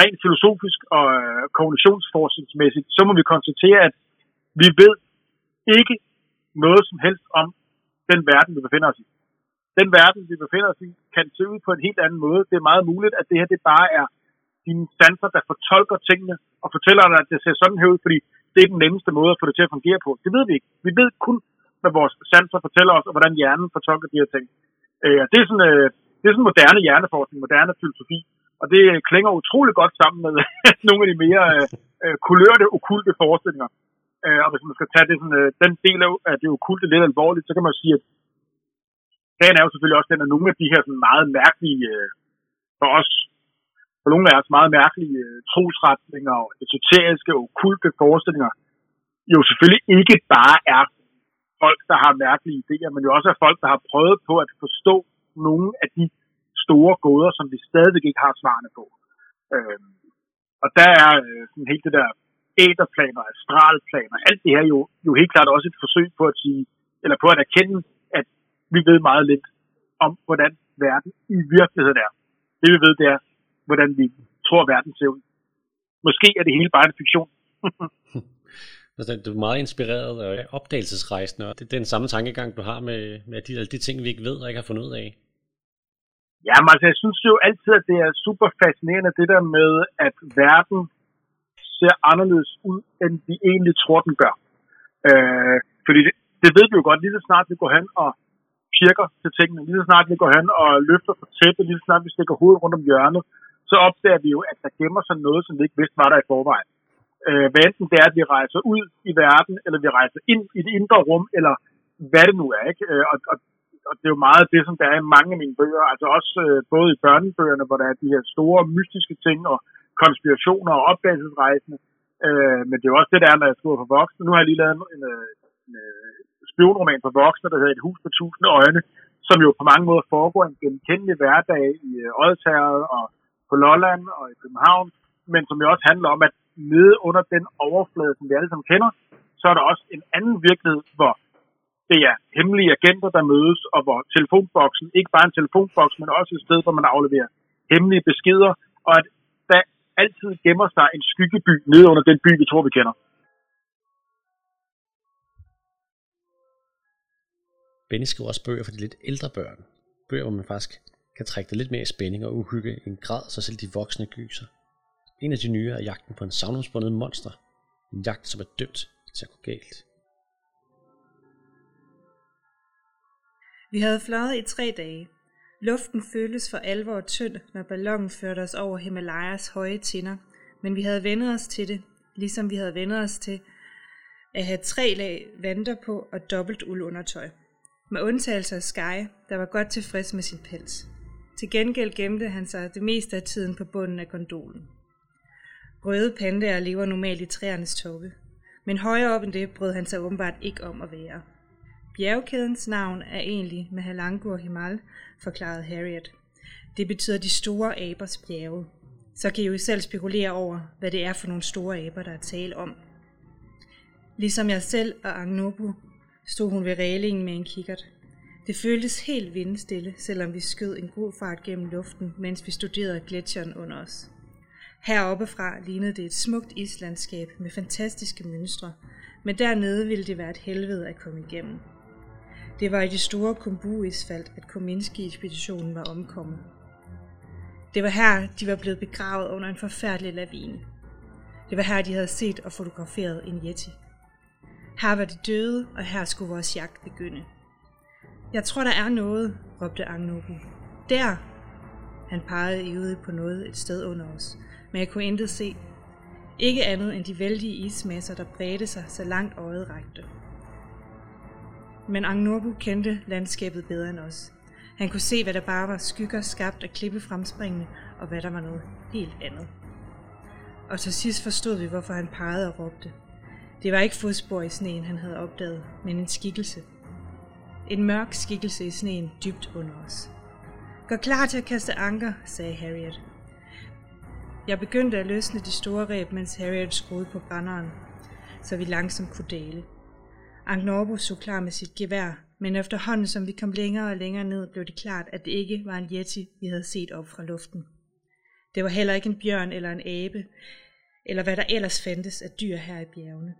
Speaker 2: rent filosofisk og øh, kognitionsforskningsmæssigt, så må vi konstatere, at vi ved ikke noget som helst om den verden, vi befinder os i. Den verden, vi befinder os i, kan se ud på en helt anden måde. Det er meget muligt, at det her det bare er dine sanser, der fortolker tingene og fortæller dig, at det ser sådan her ud, fordi det er den nemmeste måde at få det til at fungere på. Det ved vi ikke. Vi ved kun, hvad vores sanser fortæller os, og hvordan hjernen fortolker de her ting. Øh, det, er sådan, øh, det er sådan moderne hjerneforskning, moderne filosofi, og det klinger utrolig godt sammen med nogle af de mere øh, øh, kulørte, okulte forestillinger. Øh, og hvis man skal tage det sådan, øh, den del af af det okulte lidt alvorligt, så kan man sige, at sagen er jo selvfølgelig også den, at nogle af de her sådan meget mærkelige, øh, for os, for nogle af os meget mærkelige øh, trosretninger og esoteriske og okulte forestillinger, jo selvfølgelig ikke bare er folk, der har mærkelige idéer, men jo også er folk, der har prøvet på at forstå nogle af de store gåder, som vi stadigvæk ikke har svarene på. Øh, og der er øh, sådan helt det der æderplaner, astralplaner, alt det her jo, jo helt klart også et forsøg på at sige, eller på at erkende, at vi ved meget lidt om, hvordan verden i virkeligheden er. Det vi ved, det er, hvordan vi tror, verden ser ud. Måske er det hele bare en fiktion.
Speaker 1: Altså, du er meget inspireret og opdagelsesrejsende, og det er den samme tankegang, du har med, med de, alle de ting, vi ikke ved og ikke har fundet ud af.
Speaker 2: Jamen altså, jeg synes jo altid, at det er super fascinerende, det der med, at verden ser anderledes ud, end vi egentlig tror, den gør. Øh, fordi det, det ved vi jo godt, lige så snart vi går hen og kirker til tingene, lige så snart vi går hen og løfter for tæppet, lige så snart vi stikker hovedet rundt om hjørnet, så opdager vi jo, at der gemmer sig noget, som vi ikke vidste var der i forvejen. Øh, hvad enten det er, at vi rejser ud i verden, eller vi rejser ind i det indre rum, eller hvad det nu er. Ikke? Øh, og, og, og det er jo meget det, som der er i mange af mine bøger, altså også øh, både i børnebøgerne, hvor der er de her store mystiske ting, og konspirationer og opdagelsesrejsende. Øh, men det er jo også det, der er, når jeg skriver for voksne. Nu har jeg lige lavet en, en, en, en spionroman for voksne, der hedder Et hus på tusinde øjne, som jo på mange måder foregår en genkendelig hverdag i øh, Odsherred og på Lolland og i København, men som jo også handler om, at nede under den overflade, som vi alle sammen kender, så er der også en anden virkelighed, hvor det er hemmelige agenter, der mødes, og hvor telefonboksen ikke bare en telefonboks, men også et sted, hvor man afleverer hemmelige beskeder, og at der altid gemmer sig en skyggeby nede under den by, vi tror, vi kender.
Speaker 1: Benny skriver også bøger for de lidt ældre børn. Bøger, hvor man faktisk kan trække det lidt mere i spænding og uhygge i en grad, så selv de voksne gyser. En af de nye er jagten på en savnomsbundet monster. En jagt, som er dømt til at gå galt.
Speaker 3: Vi havde fløjet i tre dage. Luften føltes for alvor tynd, når ballonen førte os over Himalayas høje tinder, men vi havde vendet os til det, ligesom vi havde vendet os til at have tre lag vanter på og dobbelt uldundertøj. Med undtagelse af Sky, der var godt tilfreds med sin pels. Til gengæld gemte han sig det meste af tiden på bunden af gondolen. Røde pandaer lever normalt i træernes toppe, men højere op end det brød han sig åbenbart ikke om at være. Bjergkædens navn er egentlig Mahalangur Himal, forklarede Harriet. Det betyder de store abers bjerge. Så kan I jo selv spekulere over, hvad det er for nogle store aber, der er tale om. Ligesom jeg selv og Agnobu stod hun ved reglingen med en kikkert. Det føltes helt vindstille, selvom vi skød en god fart gennem luften, mens vi studerede gletsjeren under os. Heroppe fra lignede det et smukt islandskab med fantastiske mønstre, men dernede ville det være et helvede at komme igennem. Det var i det store Kumbu-isfald, at Kominski-ekspeditionen var omkommet. Det var her, de var blevet begravet under en forfærdelig lavine. Det var her, de havde set og fotograferet en yeti. Her var de døde, og her skulle vores jagt begynde. Jeg tror, der er noget, råbte Angnobu. Der! Han pegede i på noget et sted under os, men jeg kunne intet se. Ikke andet end de vældige ismasser, der bredte sig, så langt øjet rækte. Men Angnobu kendte landskabet bedre end os. Han kunne se, hvad der bare var skygger skabt af klippefremspringende, og hvad der var noget helt andet. Og til sidst forstod vi, hvorfor han pegede og råbte. Det var ikke fodspor i sneen, han havde opdaget, men en skikkelse. En mørk skikkelse i sneen dybt under os. Gør klar til at kaste anker, sagde Harriet. Jeg begyndte at løsne de store ræb, mens Harriet skruede på brænderen, så vi langsomt kunne dele. Agnorbo så klar med sit gevær, men efterhånden som vi kom længere og længere ned, blev det klart, at det ikke var en yeti, vi havde set op fra luften. Det var heller ikke en bjørn eller en abe, eller hvad der ellers fandtes af dyr her i bjergene.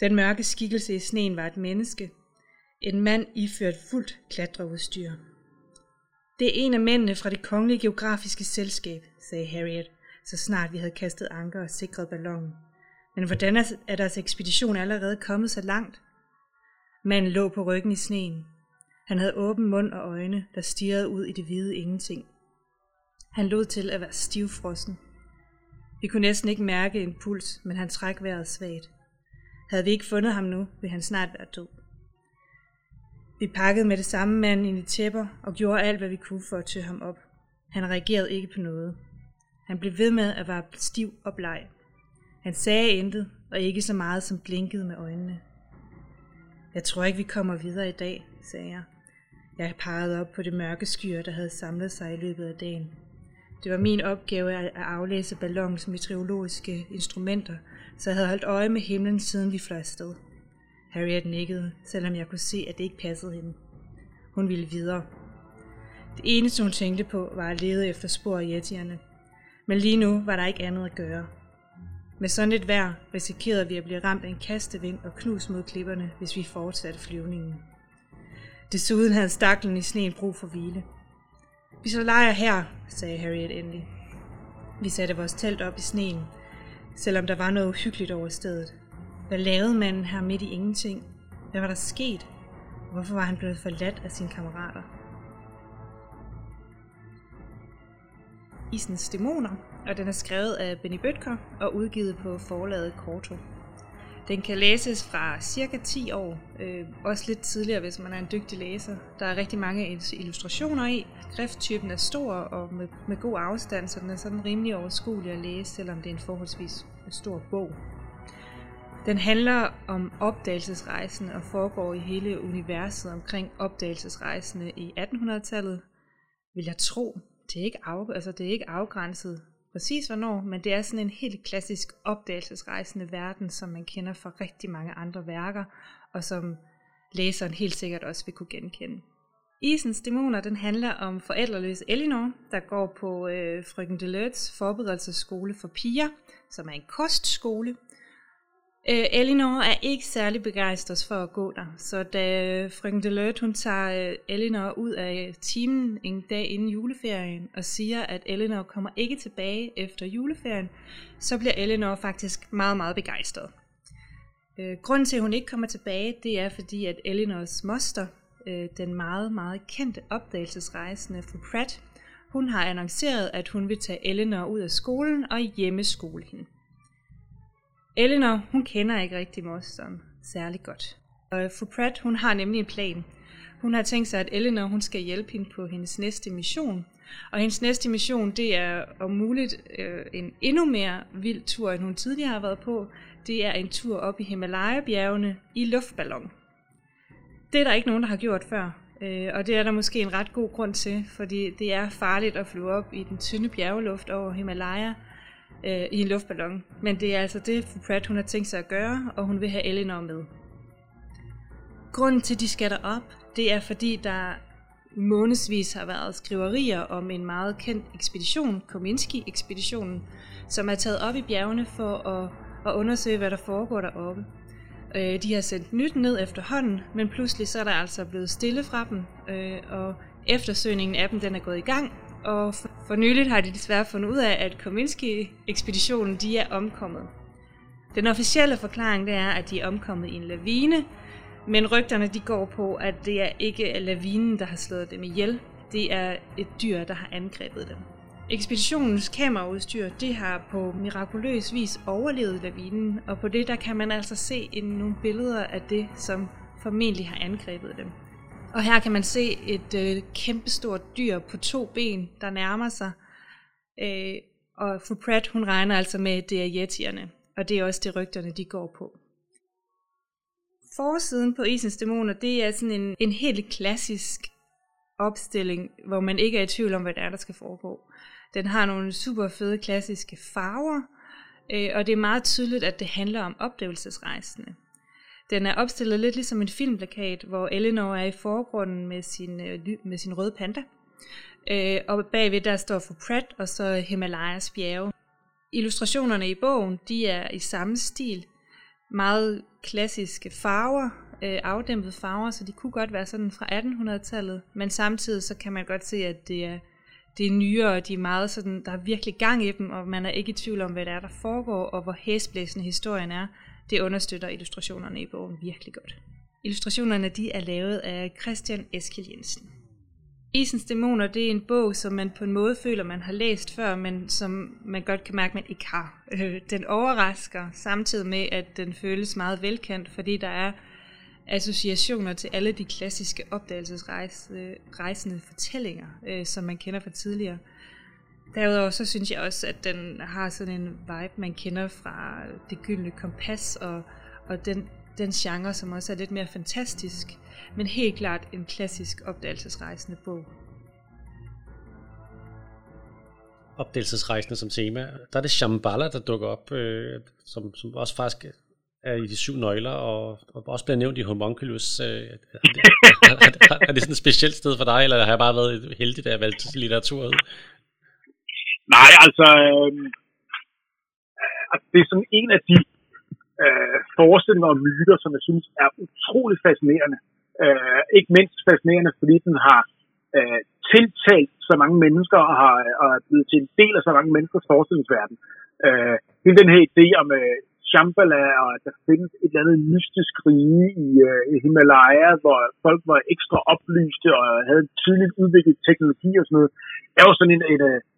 Speaker 3: Den mørke skikkelse i sneen var et menneske, en mand iført fuldt klatreudstyr. Det er en af mændene fra det kongelige geografiske selskab, sagde Harriet, så snart vi havde kastet anker og sikret ballonen. Men hvordan er deres ekspedition allerede kommet så langt? Manden lå på ryggen i sneen. Han havde åben mund og øjne, der stirrede ud i det hvide ingenting. Han lod til at være stivfrossen. Vi kunne næsten ikke mærke en puls, men han træk vejret svagt. Havde vi ikke fundet ham nu, ville han snart være død. Vi pakkede med det samme mand ind i tæpper og gjorde alt, hvad vi kunne for at tø ham op. Han reagerede ikke på noget. Han blev ved med at være stiv og bleg. Han sagde intet, og ikke så meget som blinkede med øjnene. Jeg tror ikke, vi kommer videre i dag, sagde jeg. Jeg pegede op på det mørke skyer, der havde samlet sig i løbet af dagen. Det var min opgave at aflæse ballonens meteorologiske instrumenter, så jeg havde holdt øje med himlen, siden vi fløj afsted. Harriet nikkede, selvom jeg kunne se, at det ikke passede hende. Hun ville videre. Det eneste, hun tænkte på, var at lede efter spor af yetierne. Men lige nu var der ikke andet at gøre. Med sådan et vejr risikerede vi at blive ramt af en kastevind og knus mod klipperne, hvis vi fortsatte flyvningen. Desuden havde staklen i sneen brug for hvile. Vi så lejer her, sagde Harriet endelig. Vi satte vores telt op i sneen, selvom der var noget uhyggeligt over stedet. Hvad lavede manden her midt i ingenting? Hvad var der sket? Hvorfor var han blevet forladt af sine kammerater? Isens Dæmoner, og den er skrevet af Benny Bøtker og udgivet på forlaget Korto. Den kan læses fra cirka 10 år, øh, også lidt tidligere, hvis man er en dygtig læser. Der er rigtig mange illustrationer i. Skrifttypen er stor og med, med god afstand, så den er sådan rimelig overskuelig at læse, selvom det er en forholdsvis stor bog. Den handler om opdagelsesrejsen og foregår i hele universet omkring opdagelsesrejsende i 1800-tallet, vil jeg tro. Det er ikke, af, altså det er ikke afgrænset præcis hvornår, men det er sådan en helt klassisk opdagelsesrejsende verden, som man kender fra rigtig mange andre værker, og som læseren helt sikkert også vil kunne genkende. Isens Dæmoner, den handler om forældreløse Elinor, der går på øh, frøken Deleuze forberedelsesskole for piger, som er en kostskole, Øh, Elinor er ikke særlig begejstret for at gå der, så da frøken Delert, hun tager øh, Elinor ud af timen en dag inden juleferien og siger, at Elinor kommer ikke tilbage efter juleferien, så bliver Elinor faktisk meget, meget begejstret. Øh, grunden til, at hun ikke kommer tilbage, det er fordi, at Elinors moster, øh, den meget, meget kendte opdagelsesrejsende fru Pratt, hun har annonceret, at hun vil tage Elinor ud af skolen og hjemmeskole hende. Eleanor, hun kender ikke rigtig mosteren særlig godt. Og fru Pratt, hun har nemlig en plan. Hun har tænkt sig, at Eleanor, hun skal hjælpe hende på hendes næste mission. Og hendes næste mission, det er om muligt øh, en endnu mere vild tur, end hun tidligere har været på. Det er en tur op i Himalaya-bjergene i luftballon. Det er der ikke nogen, der har gjort før. Øh, og det er der måske en ret god grund til, fordi det er farligt at flyve op i den tynde bjergeluft over Himalaya, øh, i en luftballon. Men det er altså det, fru Pratt hun har tænkt sig at gøre, og hun vil have Eleanor med. Grunden til, at de skal op, det er fordi, der månedsvis har været skriverier om en meget kendt ekspedition, Kominski-ekspeditionen, som er taget op i bjergene for at, at undersøge, hvad der foregår deroppe. Øh, de har sendt nyt ned efterhånden, men pludselig så er der altså blevet stille fra dem, øh, og eftersøgningen af dem den er gået i gang, og for, for nyligt har de desværre fundet ud af, at Kominski-ekspeditionen de er omkommet. Den officielle forklaring det er, at de er omkommet i en lavine, men rygterne de går på, at det er ikke lavinen, der har slået dem ihjel. Det er et dyr, der har angrebet dem. Ekspeditionens kameraudstyr det har på mirakuløs vis overlevet lavinen, og på det der kan man altså se nogle billeder af det, som formentlig har angrebet dem. Og her kan man se et øh, kæmpestort dyr på to ben, der nærmer sig. Øh, og fru Pratt, hun regner altså med, at det er yetierne. Og det er også det rygterne, de går på. Forsiden på Isens Dæmoner, det er sådan en, en helt klassisk opstilling, hvor man ikke er i tvivl om, hvad det er, der skal foregå. Den har nogle super fede klassiske farver, øh, og det er meget tydeligt, at det handler om opdagelsesrejsende. Den er opstillet lidt ligesom en filmplakat, hvor Eleanor er i forgrunden med sin, øh, med sin røde panda. Øh, og bagved der står for Pratt og så Himalayas bjerge. Illustrationerne i bogen, de er i samme stil. Meget klassiske farver, øh, afdæmpede farver, så de kunne godt være sådan fra 1800-tallet. Men samtidig så kan man godt se, at det er, det er nyere, og de er meget sådan, der er virkelig gang i dem, og man er ikke i tvivl om, hvad det er, der foregår, og hvor hæsblæsende historien er. Det understøtter illustrationerne i bogen virkelig godt. Illustrationerne de er lavet af Christian Eskil Jensen. Isens Dæmoner det er en bog, som man på en måde føler, man har læst før, men som man godt kan mærke, man ikke har. Øh, den overrasker samtidig med, at den føles meget velkendt, fordi der er associationer til alle de klassiske opdagelsesrejsende øh, fortællinger, øh, som man kender fra tidligere. Derudover så synes jeg også, at den har sådan en vibe, man kender fra det gyldne kompas og, og den, den genre, som også er lidt mere fantastisk, men helt klart en klassisk opdagelsesrejsende bog.
Speaker 1: Opdagelsesrejsende som tema. Der er det Shambhala, der dukker op, øh, som, som også faktisk er i de syv nøgler, og, og også bliver nævnt i Homunculus. Øh, er, det, er, er det sådan et specielt sted for dig, eller har jeg bare været heldig, da jeg valgte litteratur ud?
Speaker 2: Nej, altså, øhm, øh, altså, det er sådan en af de øh, forestillinger og myter, som jeg synes er utrolig fascinerende. Øh, ikke mindst fascinerende, fordi den har øh, tiltalt så mange mennesker og har øh, og er blevet til en del af så mange menneskers forestillingsverden. Øh, hele den her idé om øh, Shambhala, og at der findes et eller andet mystisk rige i, øh, i Himalaya, hvor folk var ekstra oplyste og havde tidligt udviklet teknologi og sådan noget, er jo sådan en, en, øh, en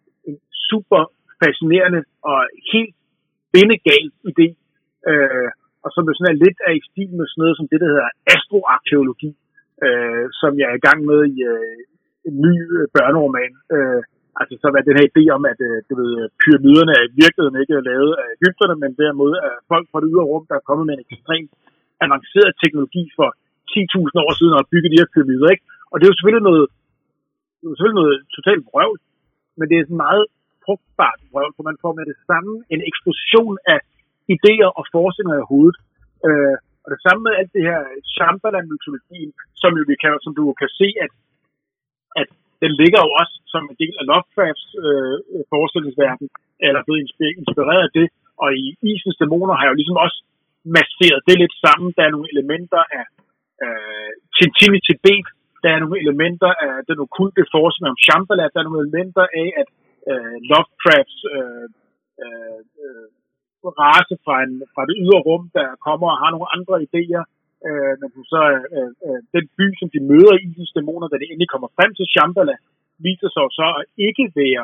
Speaker 2: super fascinerende og helt bindegal idé, øh, og som jo sådan er lidt af i stil med sådan noget som det, der hedder astroarkeologi, øh, som jeg er i gang med i øh, en ny øh, børneroman. Øh, altså så var den her idé om, at øh, du ved, pyramiderne er i virkeligheden ikke er lavet af egypterne, men derimod er folk fra det ydre rum, der er kommet med en ekstremt avanceret teknologi for 10.000 år siden og bygget de her pyramider. Ikke? Og det er jo selvfølgelig noget, det er jo selvfølgelig noget totalt vrøvl, men det er sådan meget frugtbart vrøvl, for man får med det samme en eksplosion af idéer og forestillinger i hovedet. Øh, og det samme med alt det her Shambhala-mytologien, som, jo, vi kan, som du kan se, at, at den ligger jo også som en del af Lovecrafts øh, forestillingsverden, eller blevet inspireret af det. Og i Isens Dæmoner har jeg jo ligesom også masseret det lidt sammen. Der er nogle elementer af øh, Tintin i Tibet, der er nogle elementer af den okulte forskning om Shambhala, der er nogle elementer af, at øh, Lovecrafts øh, øh, øh, race fra, en, fra det ydre rum, der kommer og har nogle andre idéer, øh, men så øh, øh, den by, som de møder i Isens dæmoner, da det endelig kommer frem til Shambhala, viser sig så at ikke være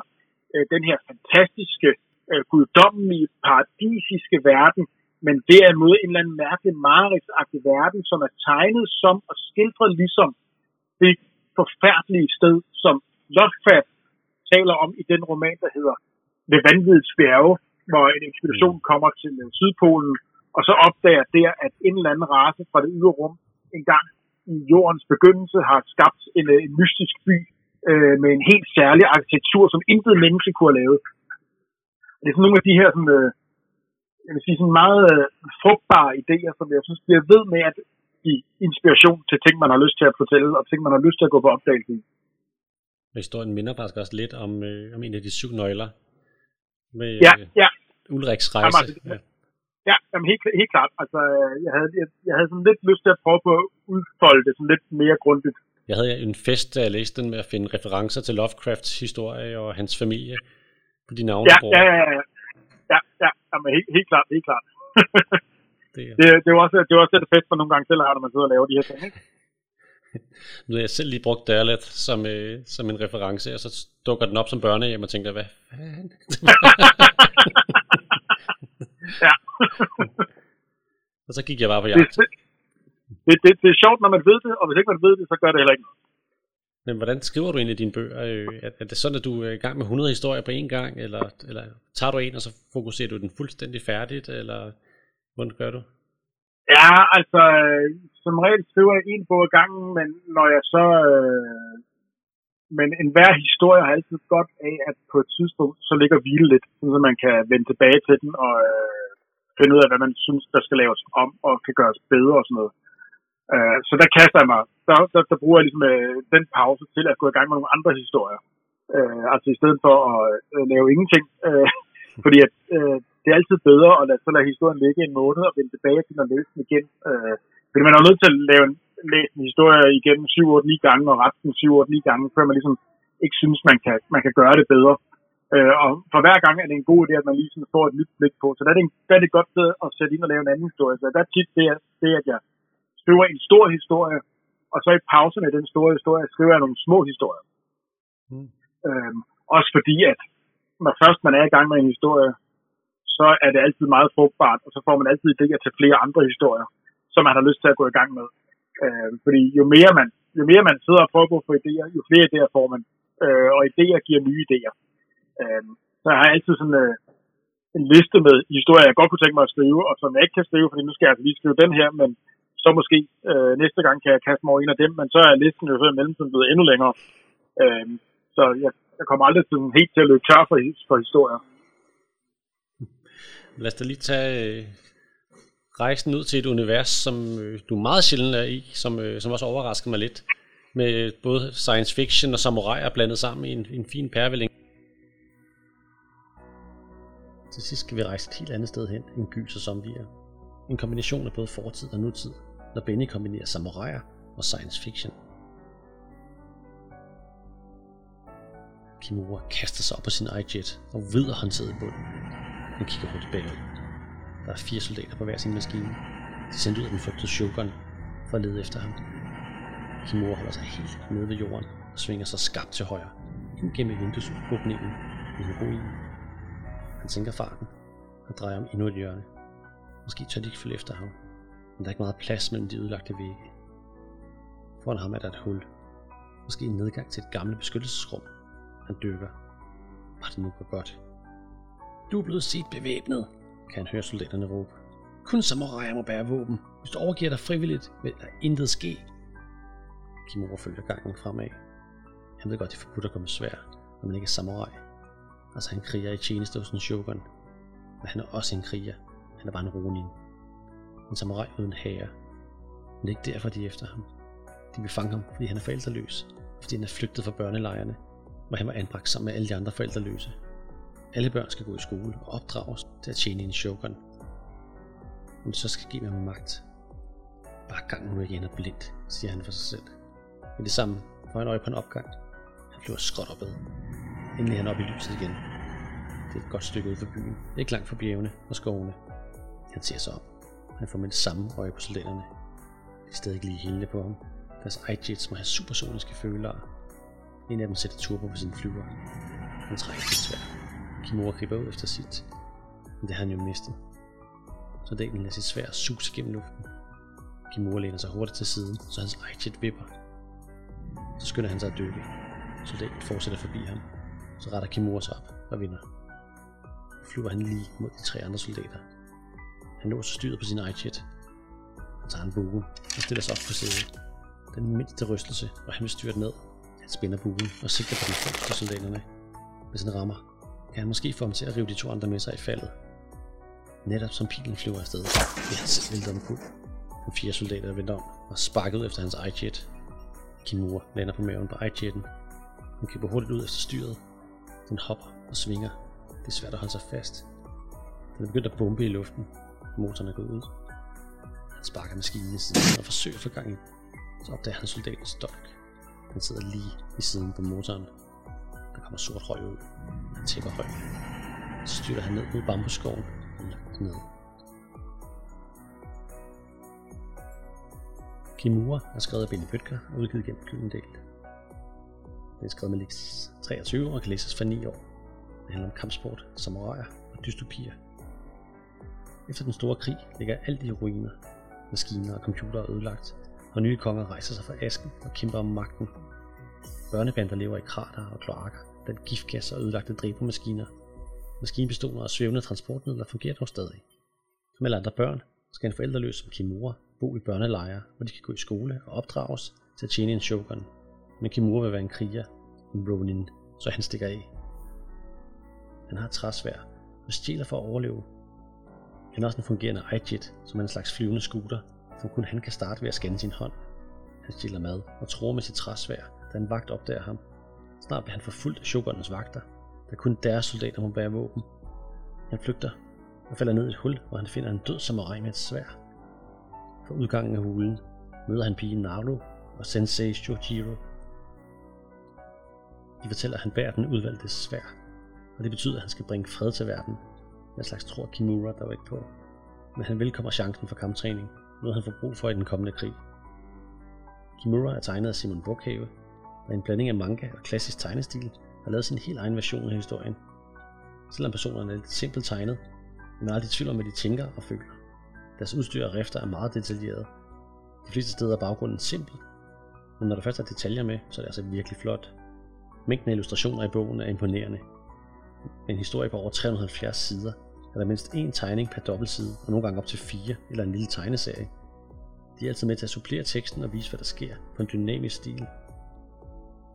Speaker 2: øh, den her fantastiske, øh, guddommelige, paradisiske verden, men derimod en en eller anden mærkelig mareridsagtig verden, som er tegnet som og skildret ligesom det forfærdelige sted, som Lovecraft taler om i den roman, der hedder Ved vanvidets bjerge, hvor en ekspedition mm. kommer til Sydpolen, og så opdager der, at en eller anden race fra det ydre rum engang i jordens begyndelse har skabt en, øh, en mystisk by øh, med en helt særlig arkitektur, som intet menneske kunne have lavet. Det er sådan nogle af de her sådan, øh, jeg vil sige, sådan meget øh, frugtbare idéer, som jeg synes bliver ved med at give inspiration til ting, man har lyst til at fortælle, og ting, man har lyst til at gå på opdagelse i.
Speaker 1: Historien minder faktisk også lidt om, øh, om en af de syv nøgler.
Speaker 2: Med, ja, øh, ja.
Speaker 1: Ulriks rejse. Jamen, altså,
Speaker 2: ja. Ja, jamen helt, helt klart. Altså, jeg havde, jeg, jeg havde sådan lidt lyst til at prøve på at udfolde det sådan lidt mere grundigt.
Speaker 1: Jeg havde en fest, da jeg læste den, med at finde referencer til Lovecrafts historie og hans familie på de navne,
Speaker 2: Ja, ja, ja, ja. Ja, ja, jamen helt, helt klart, helt klart.
Speaker 1: Det, er-
Speaker 2: det, det, jo også, det jo også det fedt for nogle gange selv, når man sidder og laver de her ting. Ikke?
Speaker 1: Nu har jeg selv lige brugt Derlet som, øh, som en reference, og så dukker den op som børnehjem og tænker, hvad fanden?
Speaker 2: Ja.
Speaker 1: og så gik jeg bare på
Speaker 2: det,
Speaker 1: jagt.
Speaker 2: det, det, det, er sjovt, når man ved det, og hvis ikke man ved det, så gør det heller ikke.
Speaker 1: Men hvordan skriver du egentlig dine bøger? Øh, Er, er det sådan, at du er i gang med 100 historier på én gang, eller, eller tager du en, og så fokuserer du den fuldstændig færdigt, eller hvordan gør du?
Speaker 2: Ja, altså, som regel skriver jeg en bog ad gangen, men når jeg så... Øh, men enhver historie har altid godt af, at på et tidspunkt, så ligger hvile lidt, så man kan vende tilbage til den og øh, finde ud af, hvad man synes, der skal laves om og kan gøres bedre og sådan noget. Øh, så der kaster jeg mig. Der, der, der bruger jeg ligesom øh, den pause til at gå i gang med nogle andre historier. Øh, altså i stedet for at øh, lave ingenting. Øh, fordi at, øh, det er altid bedre at lade, så lade historien ligge en måned og vende tilbage til og læse den igen. Øh, fordi man er nødt til at lave en, læse en historie igen 7, 8, 9 gange og rette den 7, 8, 9 gange, før man ligesom ikke synes, man kan, man kan gøre det bedre. Øh, og for hver gang er det en god idé, at man lige sådan får et nyt blik på. Så der er det, en, der er det godt sted at sætte ind og lave en anden historie. Så der er tit det, at- det at jeg skriver en stor historie, og så i pausen af den store historie, skriver jeg nogle små historier.
Speaker 1: Mm.
Speaker 2: Øhm, også fordi, at når først man er i gang med en historie, så er det altid meget frugtbart, og så får man altid idéer til flere andre historier, som man har lyst til at gå i gang med. Øh, fordi jo mere, man, jo mere man sidder og prøver på at få idéer, jo flere idéer får man. Øh, og idéer giver nye idéer. Øh, så jeg har altid sådan øh, en liste med historier, jeg godt kunne tænke mig at skrive, og som jeg ikke kan skrive, fordi nu skal jeg altså lige skrive den her, men så måske øh, næste gang kan jeg kaste mig over en af dem, men så er listen jo så i mellemtiden blevet endnu længere. Øh, så jeg, jeg kommer aldrig sådan helt til at løbe tør for, for historier.
Speaker 1: Lad os da lige tage øh, rejsen ud til et univers, som øh, du meget sjældent er i, som, øh, som også overrasker mig lidt. Med både science fiction og samuraier blandet sammen i en, en fin pærevælling. Til sidst skal vi rejse et helt andet sted hen end gys og zombier. En kombination af både fortid og nutid, når Benny kombinerer samuraier og science fiction. Kimura kaster sig op på sin iJet og vrider håndtaget i bunden. Han kigger hurtigt bagud. Der er fire soldater på hver sin maskine. De sendte ud af den frygtede Shogun for at lede efter ham. Kimura holder sig helt nede ved jorden og svinger sig skarpt til højre, ind gennem vinduesåbningen i en ruin. Han sænker farten og drejer om endnu et hjørne. Måske tør de ikke følge efter ham, men der er ikke meget plads mellem de ødelagte vægge. Foran ham er der et hul. Måske en nedgang til et gammelt beskyttelsesrum. Han dykker. Var det nu går godt. Du er blevet set bevæbnet, kan han høre soldaterne råbe. Kun samuraier må bære våben. Hvis du overgiver dig frivilligt, vil der intet ske. Kimura følger gangen fremad. Han ved godt, det er forbudt at komme svær, når man ikke er samurai. Altså han kriger i tjeneste hos en shogun. Men han er også en kriger. Han er bare en ronin. En samurai uden hære. Men det er ikke derfor, de er efter ham. De vil fange ham, fordi han er forældreløs. Fordi han er flygtet fra børnelejrene, hvor han var anbragt sammen med alle de andre forældreløse. Alle børn skal gå i skole og opdrages til at tjene en shogun. Men så skal give mig magt. Bare gang nu ikke ender blindt, siger han for sig selv. Men det samme får han øje på en opgang. Han bliver skråt opad. Endelig er han op i lyset igen. Det er et godt stykke ud for byen. Ikke langt fra bjergene og skovene. Han ser sig op. Han får med det samme øje på soldaterne. De er stadig lige hele på ham. Deres iJets må have supersoniske følere. En af dem sætter turbo på sin flyver. Han trækker sit svær. Kimura griber ud efter sit. Men det havde han jo mistet. Så dalen lader sit svær suse gennem luften. Kimura læner sig hurtigt til siden, så hans eget vipper. Så skynder han sig at dykke. Soldaten fortsætter forbi ham. Så retter Kimura sig op og vinder. Nu flyver han lige mod de tre andre soldater. Han låser styret på sin eget Han tager en bue og stiller sig op på siden. Den mindste rystelse, og han vil styre ned. Han spænder buen og sigter på de første soldaterne. Hvis han rammer, kan han måske få ham til at rive de to andre med sig i faldet. Netop som pilen flyver afsted, bliver han selv vildt omkuld. De fire soldater vender om og sparker ud efter hans iJet. Kimura lander på maven på iJetten. Hun kipper hurtigt ud efter styret. Den hopper og svinger. Det er svært at holde sig fast. Den er begyndt at bombe i luften. Motoren er gået ud. Han sparker maskinen i siden og forsøger at få gang i den. Så opdager han soldatens dolk. Den sidder lige i siden på motoren. Der kommer sort røg ud. Han tækker højt. Så styrter han ned mod bambusskoven og langt ned. Kimura er skrevet af Benny Bøtker og udgivet gennem Gyldendal. Den er skrevet med Lix 23 og kan læses for 9 år. Det handler om kampsport, samuraier og dystopier. Efter den store krig ligger alt i ruiner. Maskiner og computere er ødelagt, og nye konger rejser sig fra asken og kæmper om magten. Børnebander lever i krater og kloakker, blandt giftgasser og ødelagte dræbermaskiner. Maskinpistoler og svævende transportmidler fungerer dog stadig. Som alle andre børn skal en forældreløs som Kimura bo i børnelejre, hvor de kan gå i skole og opdrages til at tjene en shogun. Men Kimura vil være en kriger, en ronin, så han stikker af. Han har træsvær og stjæler for at overleve. Han har også en fungerende iJet, som er en slags flyvende scooter, som kun han kan starte ved at scanne sin hånd. Han stjæler mad og tror med sit træsvær, da en vagt opdager ham. Snart bliver han forfulgt af shogunens vagter, da kun deres soldater må bære våben. Han flygter og falder ned i et hul, hvor han finder en død samurai med et svær. For udgangen af hulen møder han pigen Naru og sensei Shojiro. De fortæller, at han bærer den udvalgte svær, og det betyder, at han skal bringe fred til verden. En slags tror Kimura der var ikke på. Men han velkommer chancen for kamptræning, noget han får brug for i den kommende krig. Kimura er tegnet af Simon Bukhave, der en blanding af manga og klassisk tegnestil har lavet sin helt egen version af historien. Selvom personerne er lidt simpelt tegnet, men er aldrig i tvivl om, hvad de tænker og føler. Deres udstyr og rifter er meget detaljeret. De fleste steder er baggrunden simpel, men når der først er detaljer med, så er det altså virkelig flot. Mængden af illustrationer i bogen er imponerende. Med en historie på over 370 sider er der mindst én tegning per dobbeltside, og nogle gange op til fire eller en lille tegneserie. De er altid med til at supplere teksten og vise, hvad der sker på en dynamisk stil.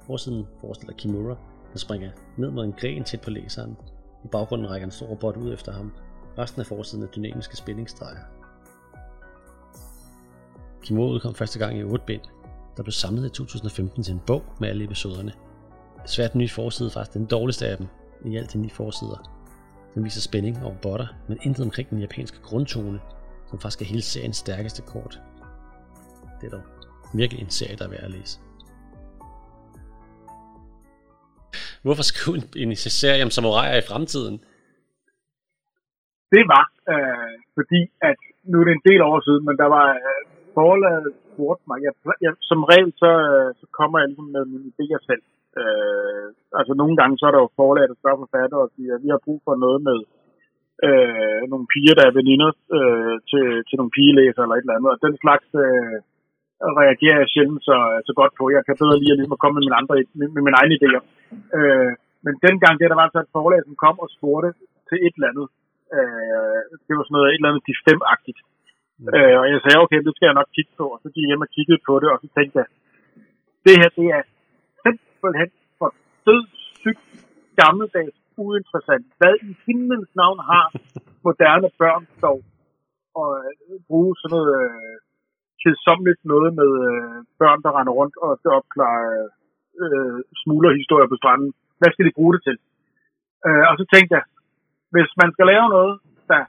Speaker 1: Forsiden forestiller Kimura, der springer ned mod en gren tæt på læseren. I baggrunden rækker en stor robot ud efter ham. Resten af forsiden er dynamiske spændingsstreger. Kimura udkom første gang i 8 bind, der blev samlet i 2015 til en bog med alle episoderne. Desværre den nye forside faktisk den dårligste af dem, i alt de ni forsider. Den viser spænding og robotter, men intet omkring den japanske grundtone, som faktisk er hele seriens stærkeste kort. Det er dog virkelig en serie, der er værd at læse. Hvorfor skrive en, en serie om samuraier i fremtiden?
Speaker 2: Det var, øh, fordi at nu er det en del år siden, men der var øh, forlaget spurgte mig. Jeg, jeg, som regel så, øh, så kommer jeg ligesom med mine idéer selv. Øh, altså nogle gange så er der jo forlaget, der spørger forfatter og siger, at vi har brug for noget med øh, nogle piger, der er veninder øh, til, til nogle pigelæser eller et eller andet. Og den slags øh, reagerer jeg sjældent så, så godt på. Jeg kan bedre lige at, ligesom at komme med mine, andre, med, med mine egne idéer. Øh, men dengang det, der var altså et forlag, som kom og spurgte til et eller andet. Øh, det var sådan noget, et eller andet de agtigt Mm. Øh, og jeg sagde, okay, det skal jeg nok kigge på. Og så gik jeg hjem og kiggede på det, og så tænkte jeg, det her, det er simpelthen for dødssygt gammeldags uinteressant. Hvad i himlens navn har moderne børn dog at øh, bruge sådan noget øh, kedsomligt noget med øh, børn, der render rundt og skal opklare øh, smuglerhistorier på stranden. Hvad skal de bruge det til? Øh, og så tænkte jeg, hvis man skal lave noget, der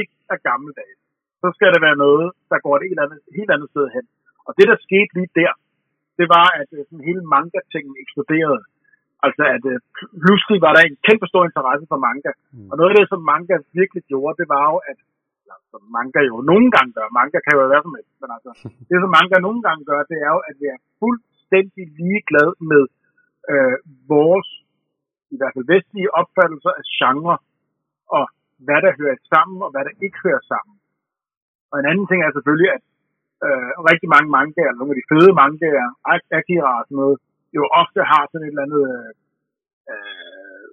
Speaker 2: ikke er gammeldags, så skal det være noget, der går et helt andet, helt andet sted hen. Og det, der skete lige der, det var, at øh, sådan hele manga-tingen eksploderede. Altså, at øh, pludselig var der en kæmpe stor interesse for manga. Mm. Og noget af det, som manga virkelig gjorde, det var jo, at altså, manga jo nogle gange gør, manga kan jo være som helst, men altså, det som manga nogle gange gør, det er jo, at vi er fuldstændig ligeglade med øh, vores, i hvert fald vestlige opfattelser af genre, og hvad der hører sammen, og hvad der ikke hører sammen. Og en anden ting er selvfølgelig, at øh, rigtig mange mangaer, nogle af de fede mangaer, Akira og sådan noget, jo ofte har sådan et eller andet øh,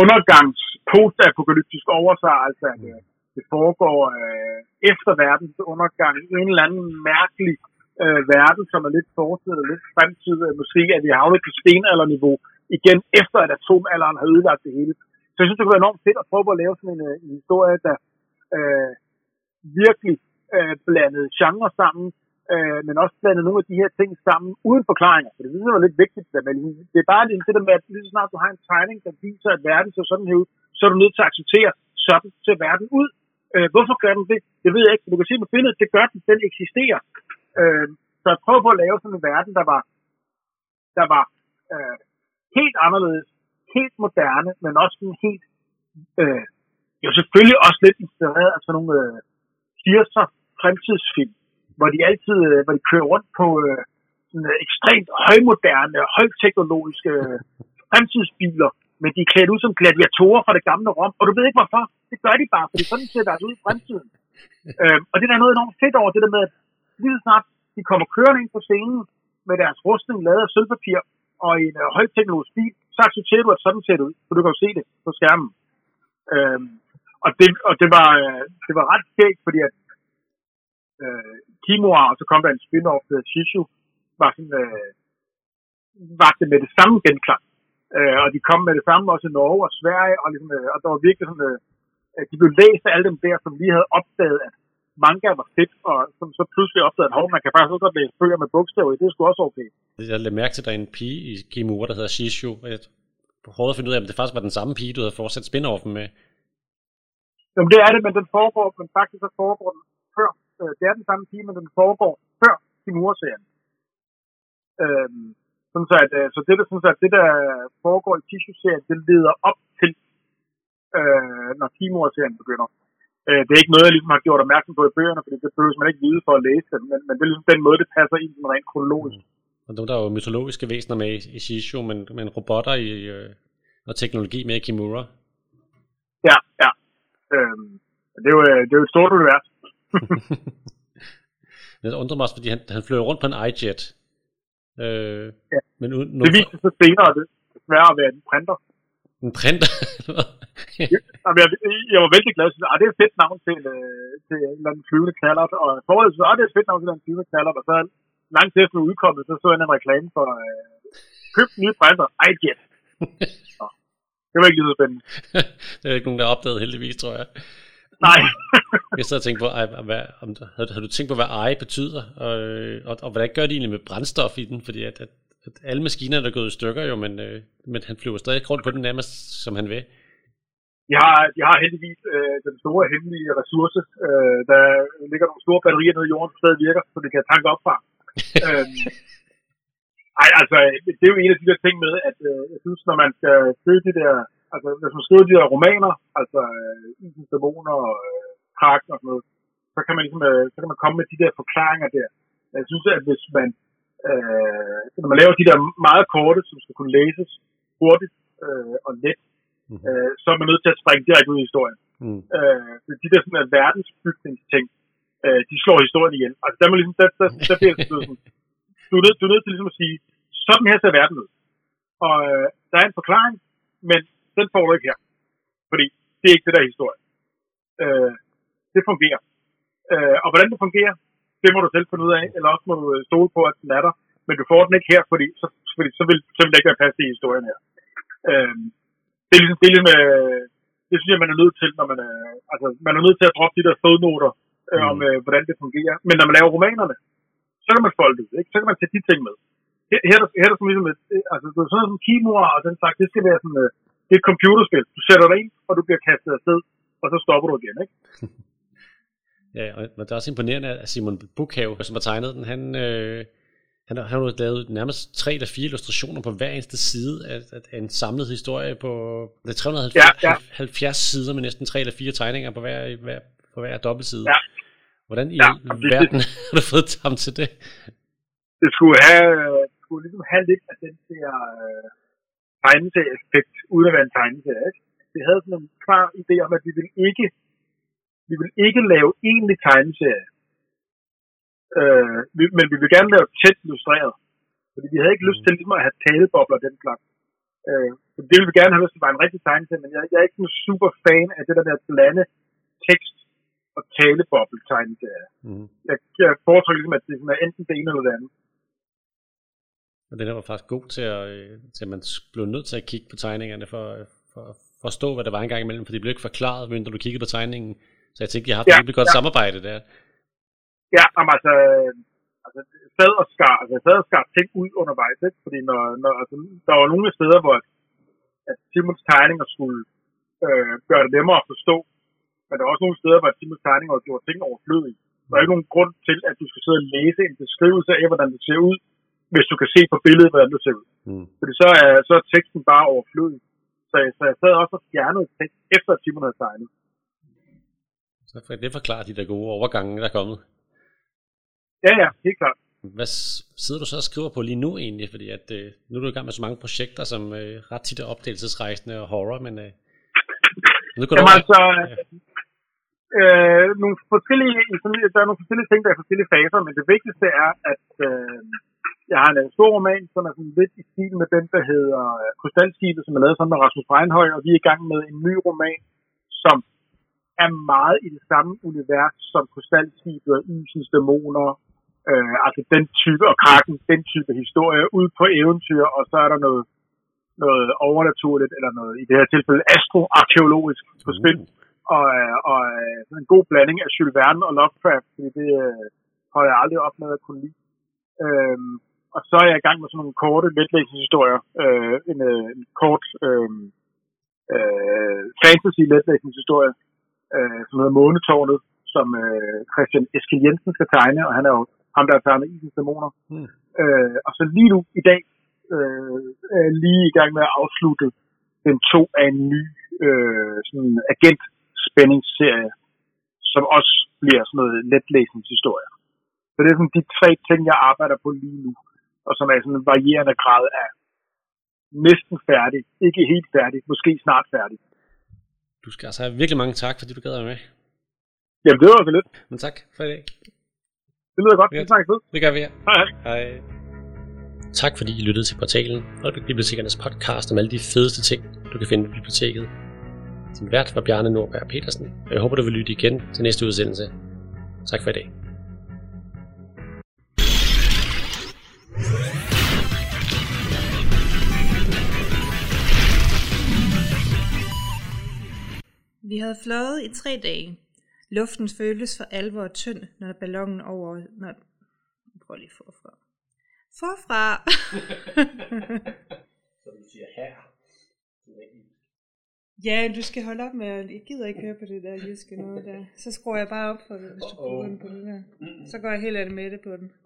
Speaker 2: undergangs postapokalyptisk over sig, altså at øh, det foregår øh, efter verdens undergang i en eller anden mærkelig øh, verden, som er lidt fortid og lidt fremtid. Måske at vi havnet på stenalderniveau igen, efter at atomalderen har ødelagt det hele. Så jeg synes, det kunne være enormt fedt at prøve at lave sådan en, øh, en historie, der øh, virkelig øh, blandede genre sammen, øh, men også blandede nogle af de her ting sammen uden forklaringer. For det synes jeg var lidt vigtigt. Men det er bare det der med, at lige så snart du har en tegning, der viser, at verden ser sådan her ud, så er du nødt til at acceptere, sådan ser verden ud. Øh, hvorfor gør den det? Det ved jeg ikke. Du kan se på billedet, det gør den. Den eksisterer. Øh, så jeg prøver på at lave sådan en verden, der var, der var øh, helt anderledes, helt moderne, men også sådan helt, øh, jo selvfølgelig også lidt inspireret af sådan nogle øh, 80'er fremtidsfilm, hvor de altid, øh, hvor de kører rundt på øh, sådan, øh, ekstremt højmoderne, højteknologiske øh, fremtidsbiler, men de er klædt ud som gladiatorer fra det gamle Rom, og du ved ikke hvorfor. Det gør de bare, fordi sådan ser deres ud i fremtiden. øh, og det der er noget enormt fedt over det der med, at lige snart de kommer kørende ind på scenen med deres rustning lavet af sølvpapir og en øh, højteknologisk bil, så accepterer du, at sådan ser det ud, for du kan jo se det på skærmen. Øh, og det, og det var, øh, det var ret skægt, fordi at øh, Kimura, og så kom der en spin-off, øh, uh, Shishu, var, sådan, øh, var det med det samme genklang. Øh, og de kom med det samme også i Norge og Sverige, og, ligesom, øh, og der var virkelig sådan, øh, de blev læst af alle dem der, som lige havde opdaget, at manga var fedt, og som så pludselig opdagede, at man kan faktisk også godt læse bøger med bogstaver i, det er sgu også okay.
Speaker 1: Jeg lavede mærke til, at der er en pige i Kimura, der hedder Shishu, og jeg prøvede at finde ud af, om det faktisk var den samme pige, du havde fortsat spin-offen med.
Speaker 2: Jamen det er det, men den foregår, men faktisk så foregår den før. Øh, det er den samme pige, men den foregår før Kimura-serien. Øhm, sådan så, at, øh, så det, der, sådan så, at det, der foregår i Tissue-serien, det leder op til, øh, når Timur-serien begynder. Øh, det er ikke noget, jeg ligesom har gjort opmærksom på i bøgerne, fordi det behøver man ikke vide for at læse dem, men, men det er ligesom den måde, det passer ind sådan rent kronologisk. Mm.
Speaker 1: Og der er jo mytologiske væsener med i, Shishu, men, men robotter i, øh, og teknologi med i Kimura.
Speaker 2: Ja, ja. Øhm, det, er jo, øh, det er jo et stort univers.
Speaker 1: det undrer mig også, fordi han, han fløj rundt på en iJet.
Speaker 2: Øh, ja. men uden, det viste sig senere, at det svære at være en printer.
Speaker 1: En printer?
Speaker 2: Jamen, jeg, jeg, var vældig glad. at det er et fedt navn til, øh, til en eller anden flyvende knallert. Og forholdet så det er et fedt navn til en flyvende knallert. Og så langt efter udkommet, så så jeg en reklame for øh, køb en ny printer. iJet. det var ikke lige så spændende.
Speaker 1: det er ikke nogen, der har opdaget heldigvis, tror jeg.
Speaker 2: Nej.
Speaker 1: jeg sad og tænkte på, hvad, om, havde, havde, du tænkt på, hvad eje betyder, og, og, og hvordan gør de egentlig med brændstof i den? Fordi at, at, at alle maskiner er gået i stykker jo, men, øh, men han flyver stadig rundt på den nærmest, som han vil.
Speaker 2: Jeg har, jeg har heldigvis øh, den store hemmelige ressource. Øh, der ligger nogle store batterier nede i jorden, som stadig virker, så det kan tanke op fra. øhm, ej, altså, det er jo en af de der ting med, at øh, jeg synes, når man skal søge de der altså hvis man skriver de der romaner, altså øh, Isens Dæmoner og øh, og sådan noget, så kan man ligesom, øh, så kan man komme med de der forklaringer der. Jeg synes, at hvis man, øh, når man laver de der meget korte, som skal kunne læses hurtigt øh, og let, mm. øh, så er man nødt til at springe direkte ud i historien. Mm. Øh, de der sådan, verdensbygningsting, øh, de slår historien igen. Altså der, må ligesom, der, der, der bliver sådan, du er, nødt, du er nødt til ligesom at sige, sådan her ser verden ud. Og øh, der er en forklaring, men den får du ikke her. Fordi det er ikke det, der er historie. Øh, det fungerer. Øh, og hvordan det fungerer, det må du selv finde ud af, eller også må du øh, stole på, at den er der. Men du får den ikke her, fordi så, fordi så, vil, så vil det ikke være plads i historien her. Øh, det er ligesom, det, er ligesom, øh, det synes jeg, man er nødt til, når man er, altså, man er nødt til at droppe de der fodnoter øh, mm. om, øh, hvordan det fungerer. Men når man laver romanerne, så kan man folde det ikke? Så kan man tage de ting med. Her, her, her, er der som ligesom et, altså, sådan noget som Kimura og den slags, det skal være sådan, øh, det er et computerspil. Du sætter dig ind, og du bliver kastet afsted, og så stopper du igen, ikke?
Speaker 1: ja, og det er også imponerende, at Simon Bukhave, som har tegnet den, han, øh, han, har, han har lavet nærmest tre eller fire illustrationer på hver eneste side af, af en samlet historie på det er 370 ja, ja. sider med næsten tre eller fire tegninger på hver, hver, på hver dobbeltside. Ja. Hvordan i ja, verden har du fået ham til det?
Speaker 2: Det skulle have, det skulle ligesom have lidt af den der øh, tegneserieeffekt, uden at være en tegneserie. Ikke? Vi havde sådan en klar idé om, at vi ville ikke, vi vil ikke lave egentlig tegneserie. Øh, vi, men vi vil gerne lave tæt illustreret. Fordi vi havde ikke lyst til ligesom at have talebobler den slags. Øh, så det ville vi gerne have, hvis det var en rigtig tegneserie, men jeg, jeg er ikke en super fan af det der med at blande tekst og taleboble tegneserie. Mm. Jeg, jeg foretrækker ligesom, at det er enten det ene eller det andet.
Speaker 1: Og den var faktisk god til at, øh, til at man blev nødt til at kigge på tegningerne for, for at forstå, hvad der var en gang imellem, for det blev ikke forklaret, når du kiggede på tegningen. Så jeg tænkte, jeg har haft ja, et godt ja. samarbejde der.
Speaker 2: Ja, jamen, altså, altså sad og skar, altså, sad og skar ting ud undervejs, ikke? fordi når, når, altså, der var nogle steder, hvor at Simons tegninger skulle øh, gøre det nemmere at forstå, Men der er også nogle steder, hvor Simons tegning har gjort ting overflødige. Der er ikke nogen grund til, at du skal sidde og læse en beskrivelse af, hvordan det ser ud, hvis du kan se på billedet, hvordan det ser ud.
Speaker 1: Mm.
Speaker 2: Fordi så er, så er teksten bare overflødig. Så, så jeg sad også og fjernede tekst, efter at Simon havde tegnet.
Speaker 1: Så for det forklarer de der gode overgange, der er kommet.
Speaker 2: Ja, ja, helt klart.
Speaker 1: Hvad sidder du så og skriver på lige nu egentlig? Fordi at, øh, nu er du i gang med så mange projekter, som øh, ret tit er opdagelsesrejsende og horror, men øh, nu går
Speaker 2: Jamen
Speaker 1: over.
Speaker 2: altså, øh, nogle forskellige, der er nogle forskellige ting, der er forskellige faser, men det vigtigste er, at øh, jeg har en stor roman, som er sådan lidt i stil med den, der hedder øh, Krystalskibet, som er lavet sammen med Rasmus Breinhøj, og vi er i gang med en ny roman, som er meget i det samme univers som Krystalskibet og Isens Dæmoner, øh, altså den type, og Kraken, den type historie, ud på eventyr, og så er der noget, noget overnaturligt, eller noget, i det her tilfælde astroarkeologisk på spil
Speaker 1: Uh,
Speaker 2: og, øh, og øh, sådan en god blanding af Jules Verne og Lovecraft, fordi det øh, har jeg aldrig opnået at kunne lide. Øhm, og så er jeg i gang med sådan nogle korte letlæsningshistorier. Øh, en, øh, en kort øh, øh, fantasy letlæsningshistorie, øh, som hedder Månetårnet, som øh, Christian Eskild Jensen skal tegne, og han er jo ham, der har tegnet Isens Dæmoner.
Speaker 1: Mm.
Speaker 2: Øh, og så lige nu i dag øh, er lige i gang med at afslutte den to af en ny øh, sådan agent spændingsserie, som også bliver sådan noget letlæsningshistorie. Så det er sådan de tre ting, jeg arbejder på lige nu, og som er sådan en varierende grad af næsten færdig, ikke helt færdig, måske snart færdig.
Speaker 1: du skal altså have virkelig mange tak, fordi du gad være med.
Speaker 2: Jamen det var så lidt.
Speaker 1: Men tak for i dag.
Speaker 2: Det lyder godt.
Speaker 1: Ja.
Speaker 2: Vi snakkes ved.
Speaker 1: Det gør vi her.
Speaker 2: Hej hej.
Speaker 1: Hej. Tak fordi I lyttede til portalen og bibliotekernes podcast om alle de fedeste ting, du kan finde på biblioteket. Din vært var Bjarne Nordberg Petersen, og jeg håber, du vil lytte igen til næste udsendelse. Tak for i dag.
Speaker 3: Vi havde fløjet i tre dage. Luften føltes for alvor tynd, når ballonen over... Når... Prøv lige forfra. Forfra!
Speaker 1: Så du siger her.
Speaker 3: ja, du skal holde op med. Jeg gider ikke høre på det der jyske noget der. Så skruer jeg bare op for det, hvis du går rundt på det der. Så går jeg helt af det med det på den.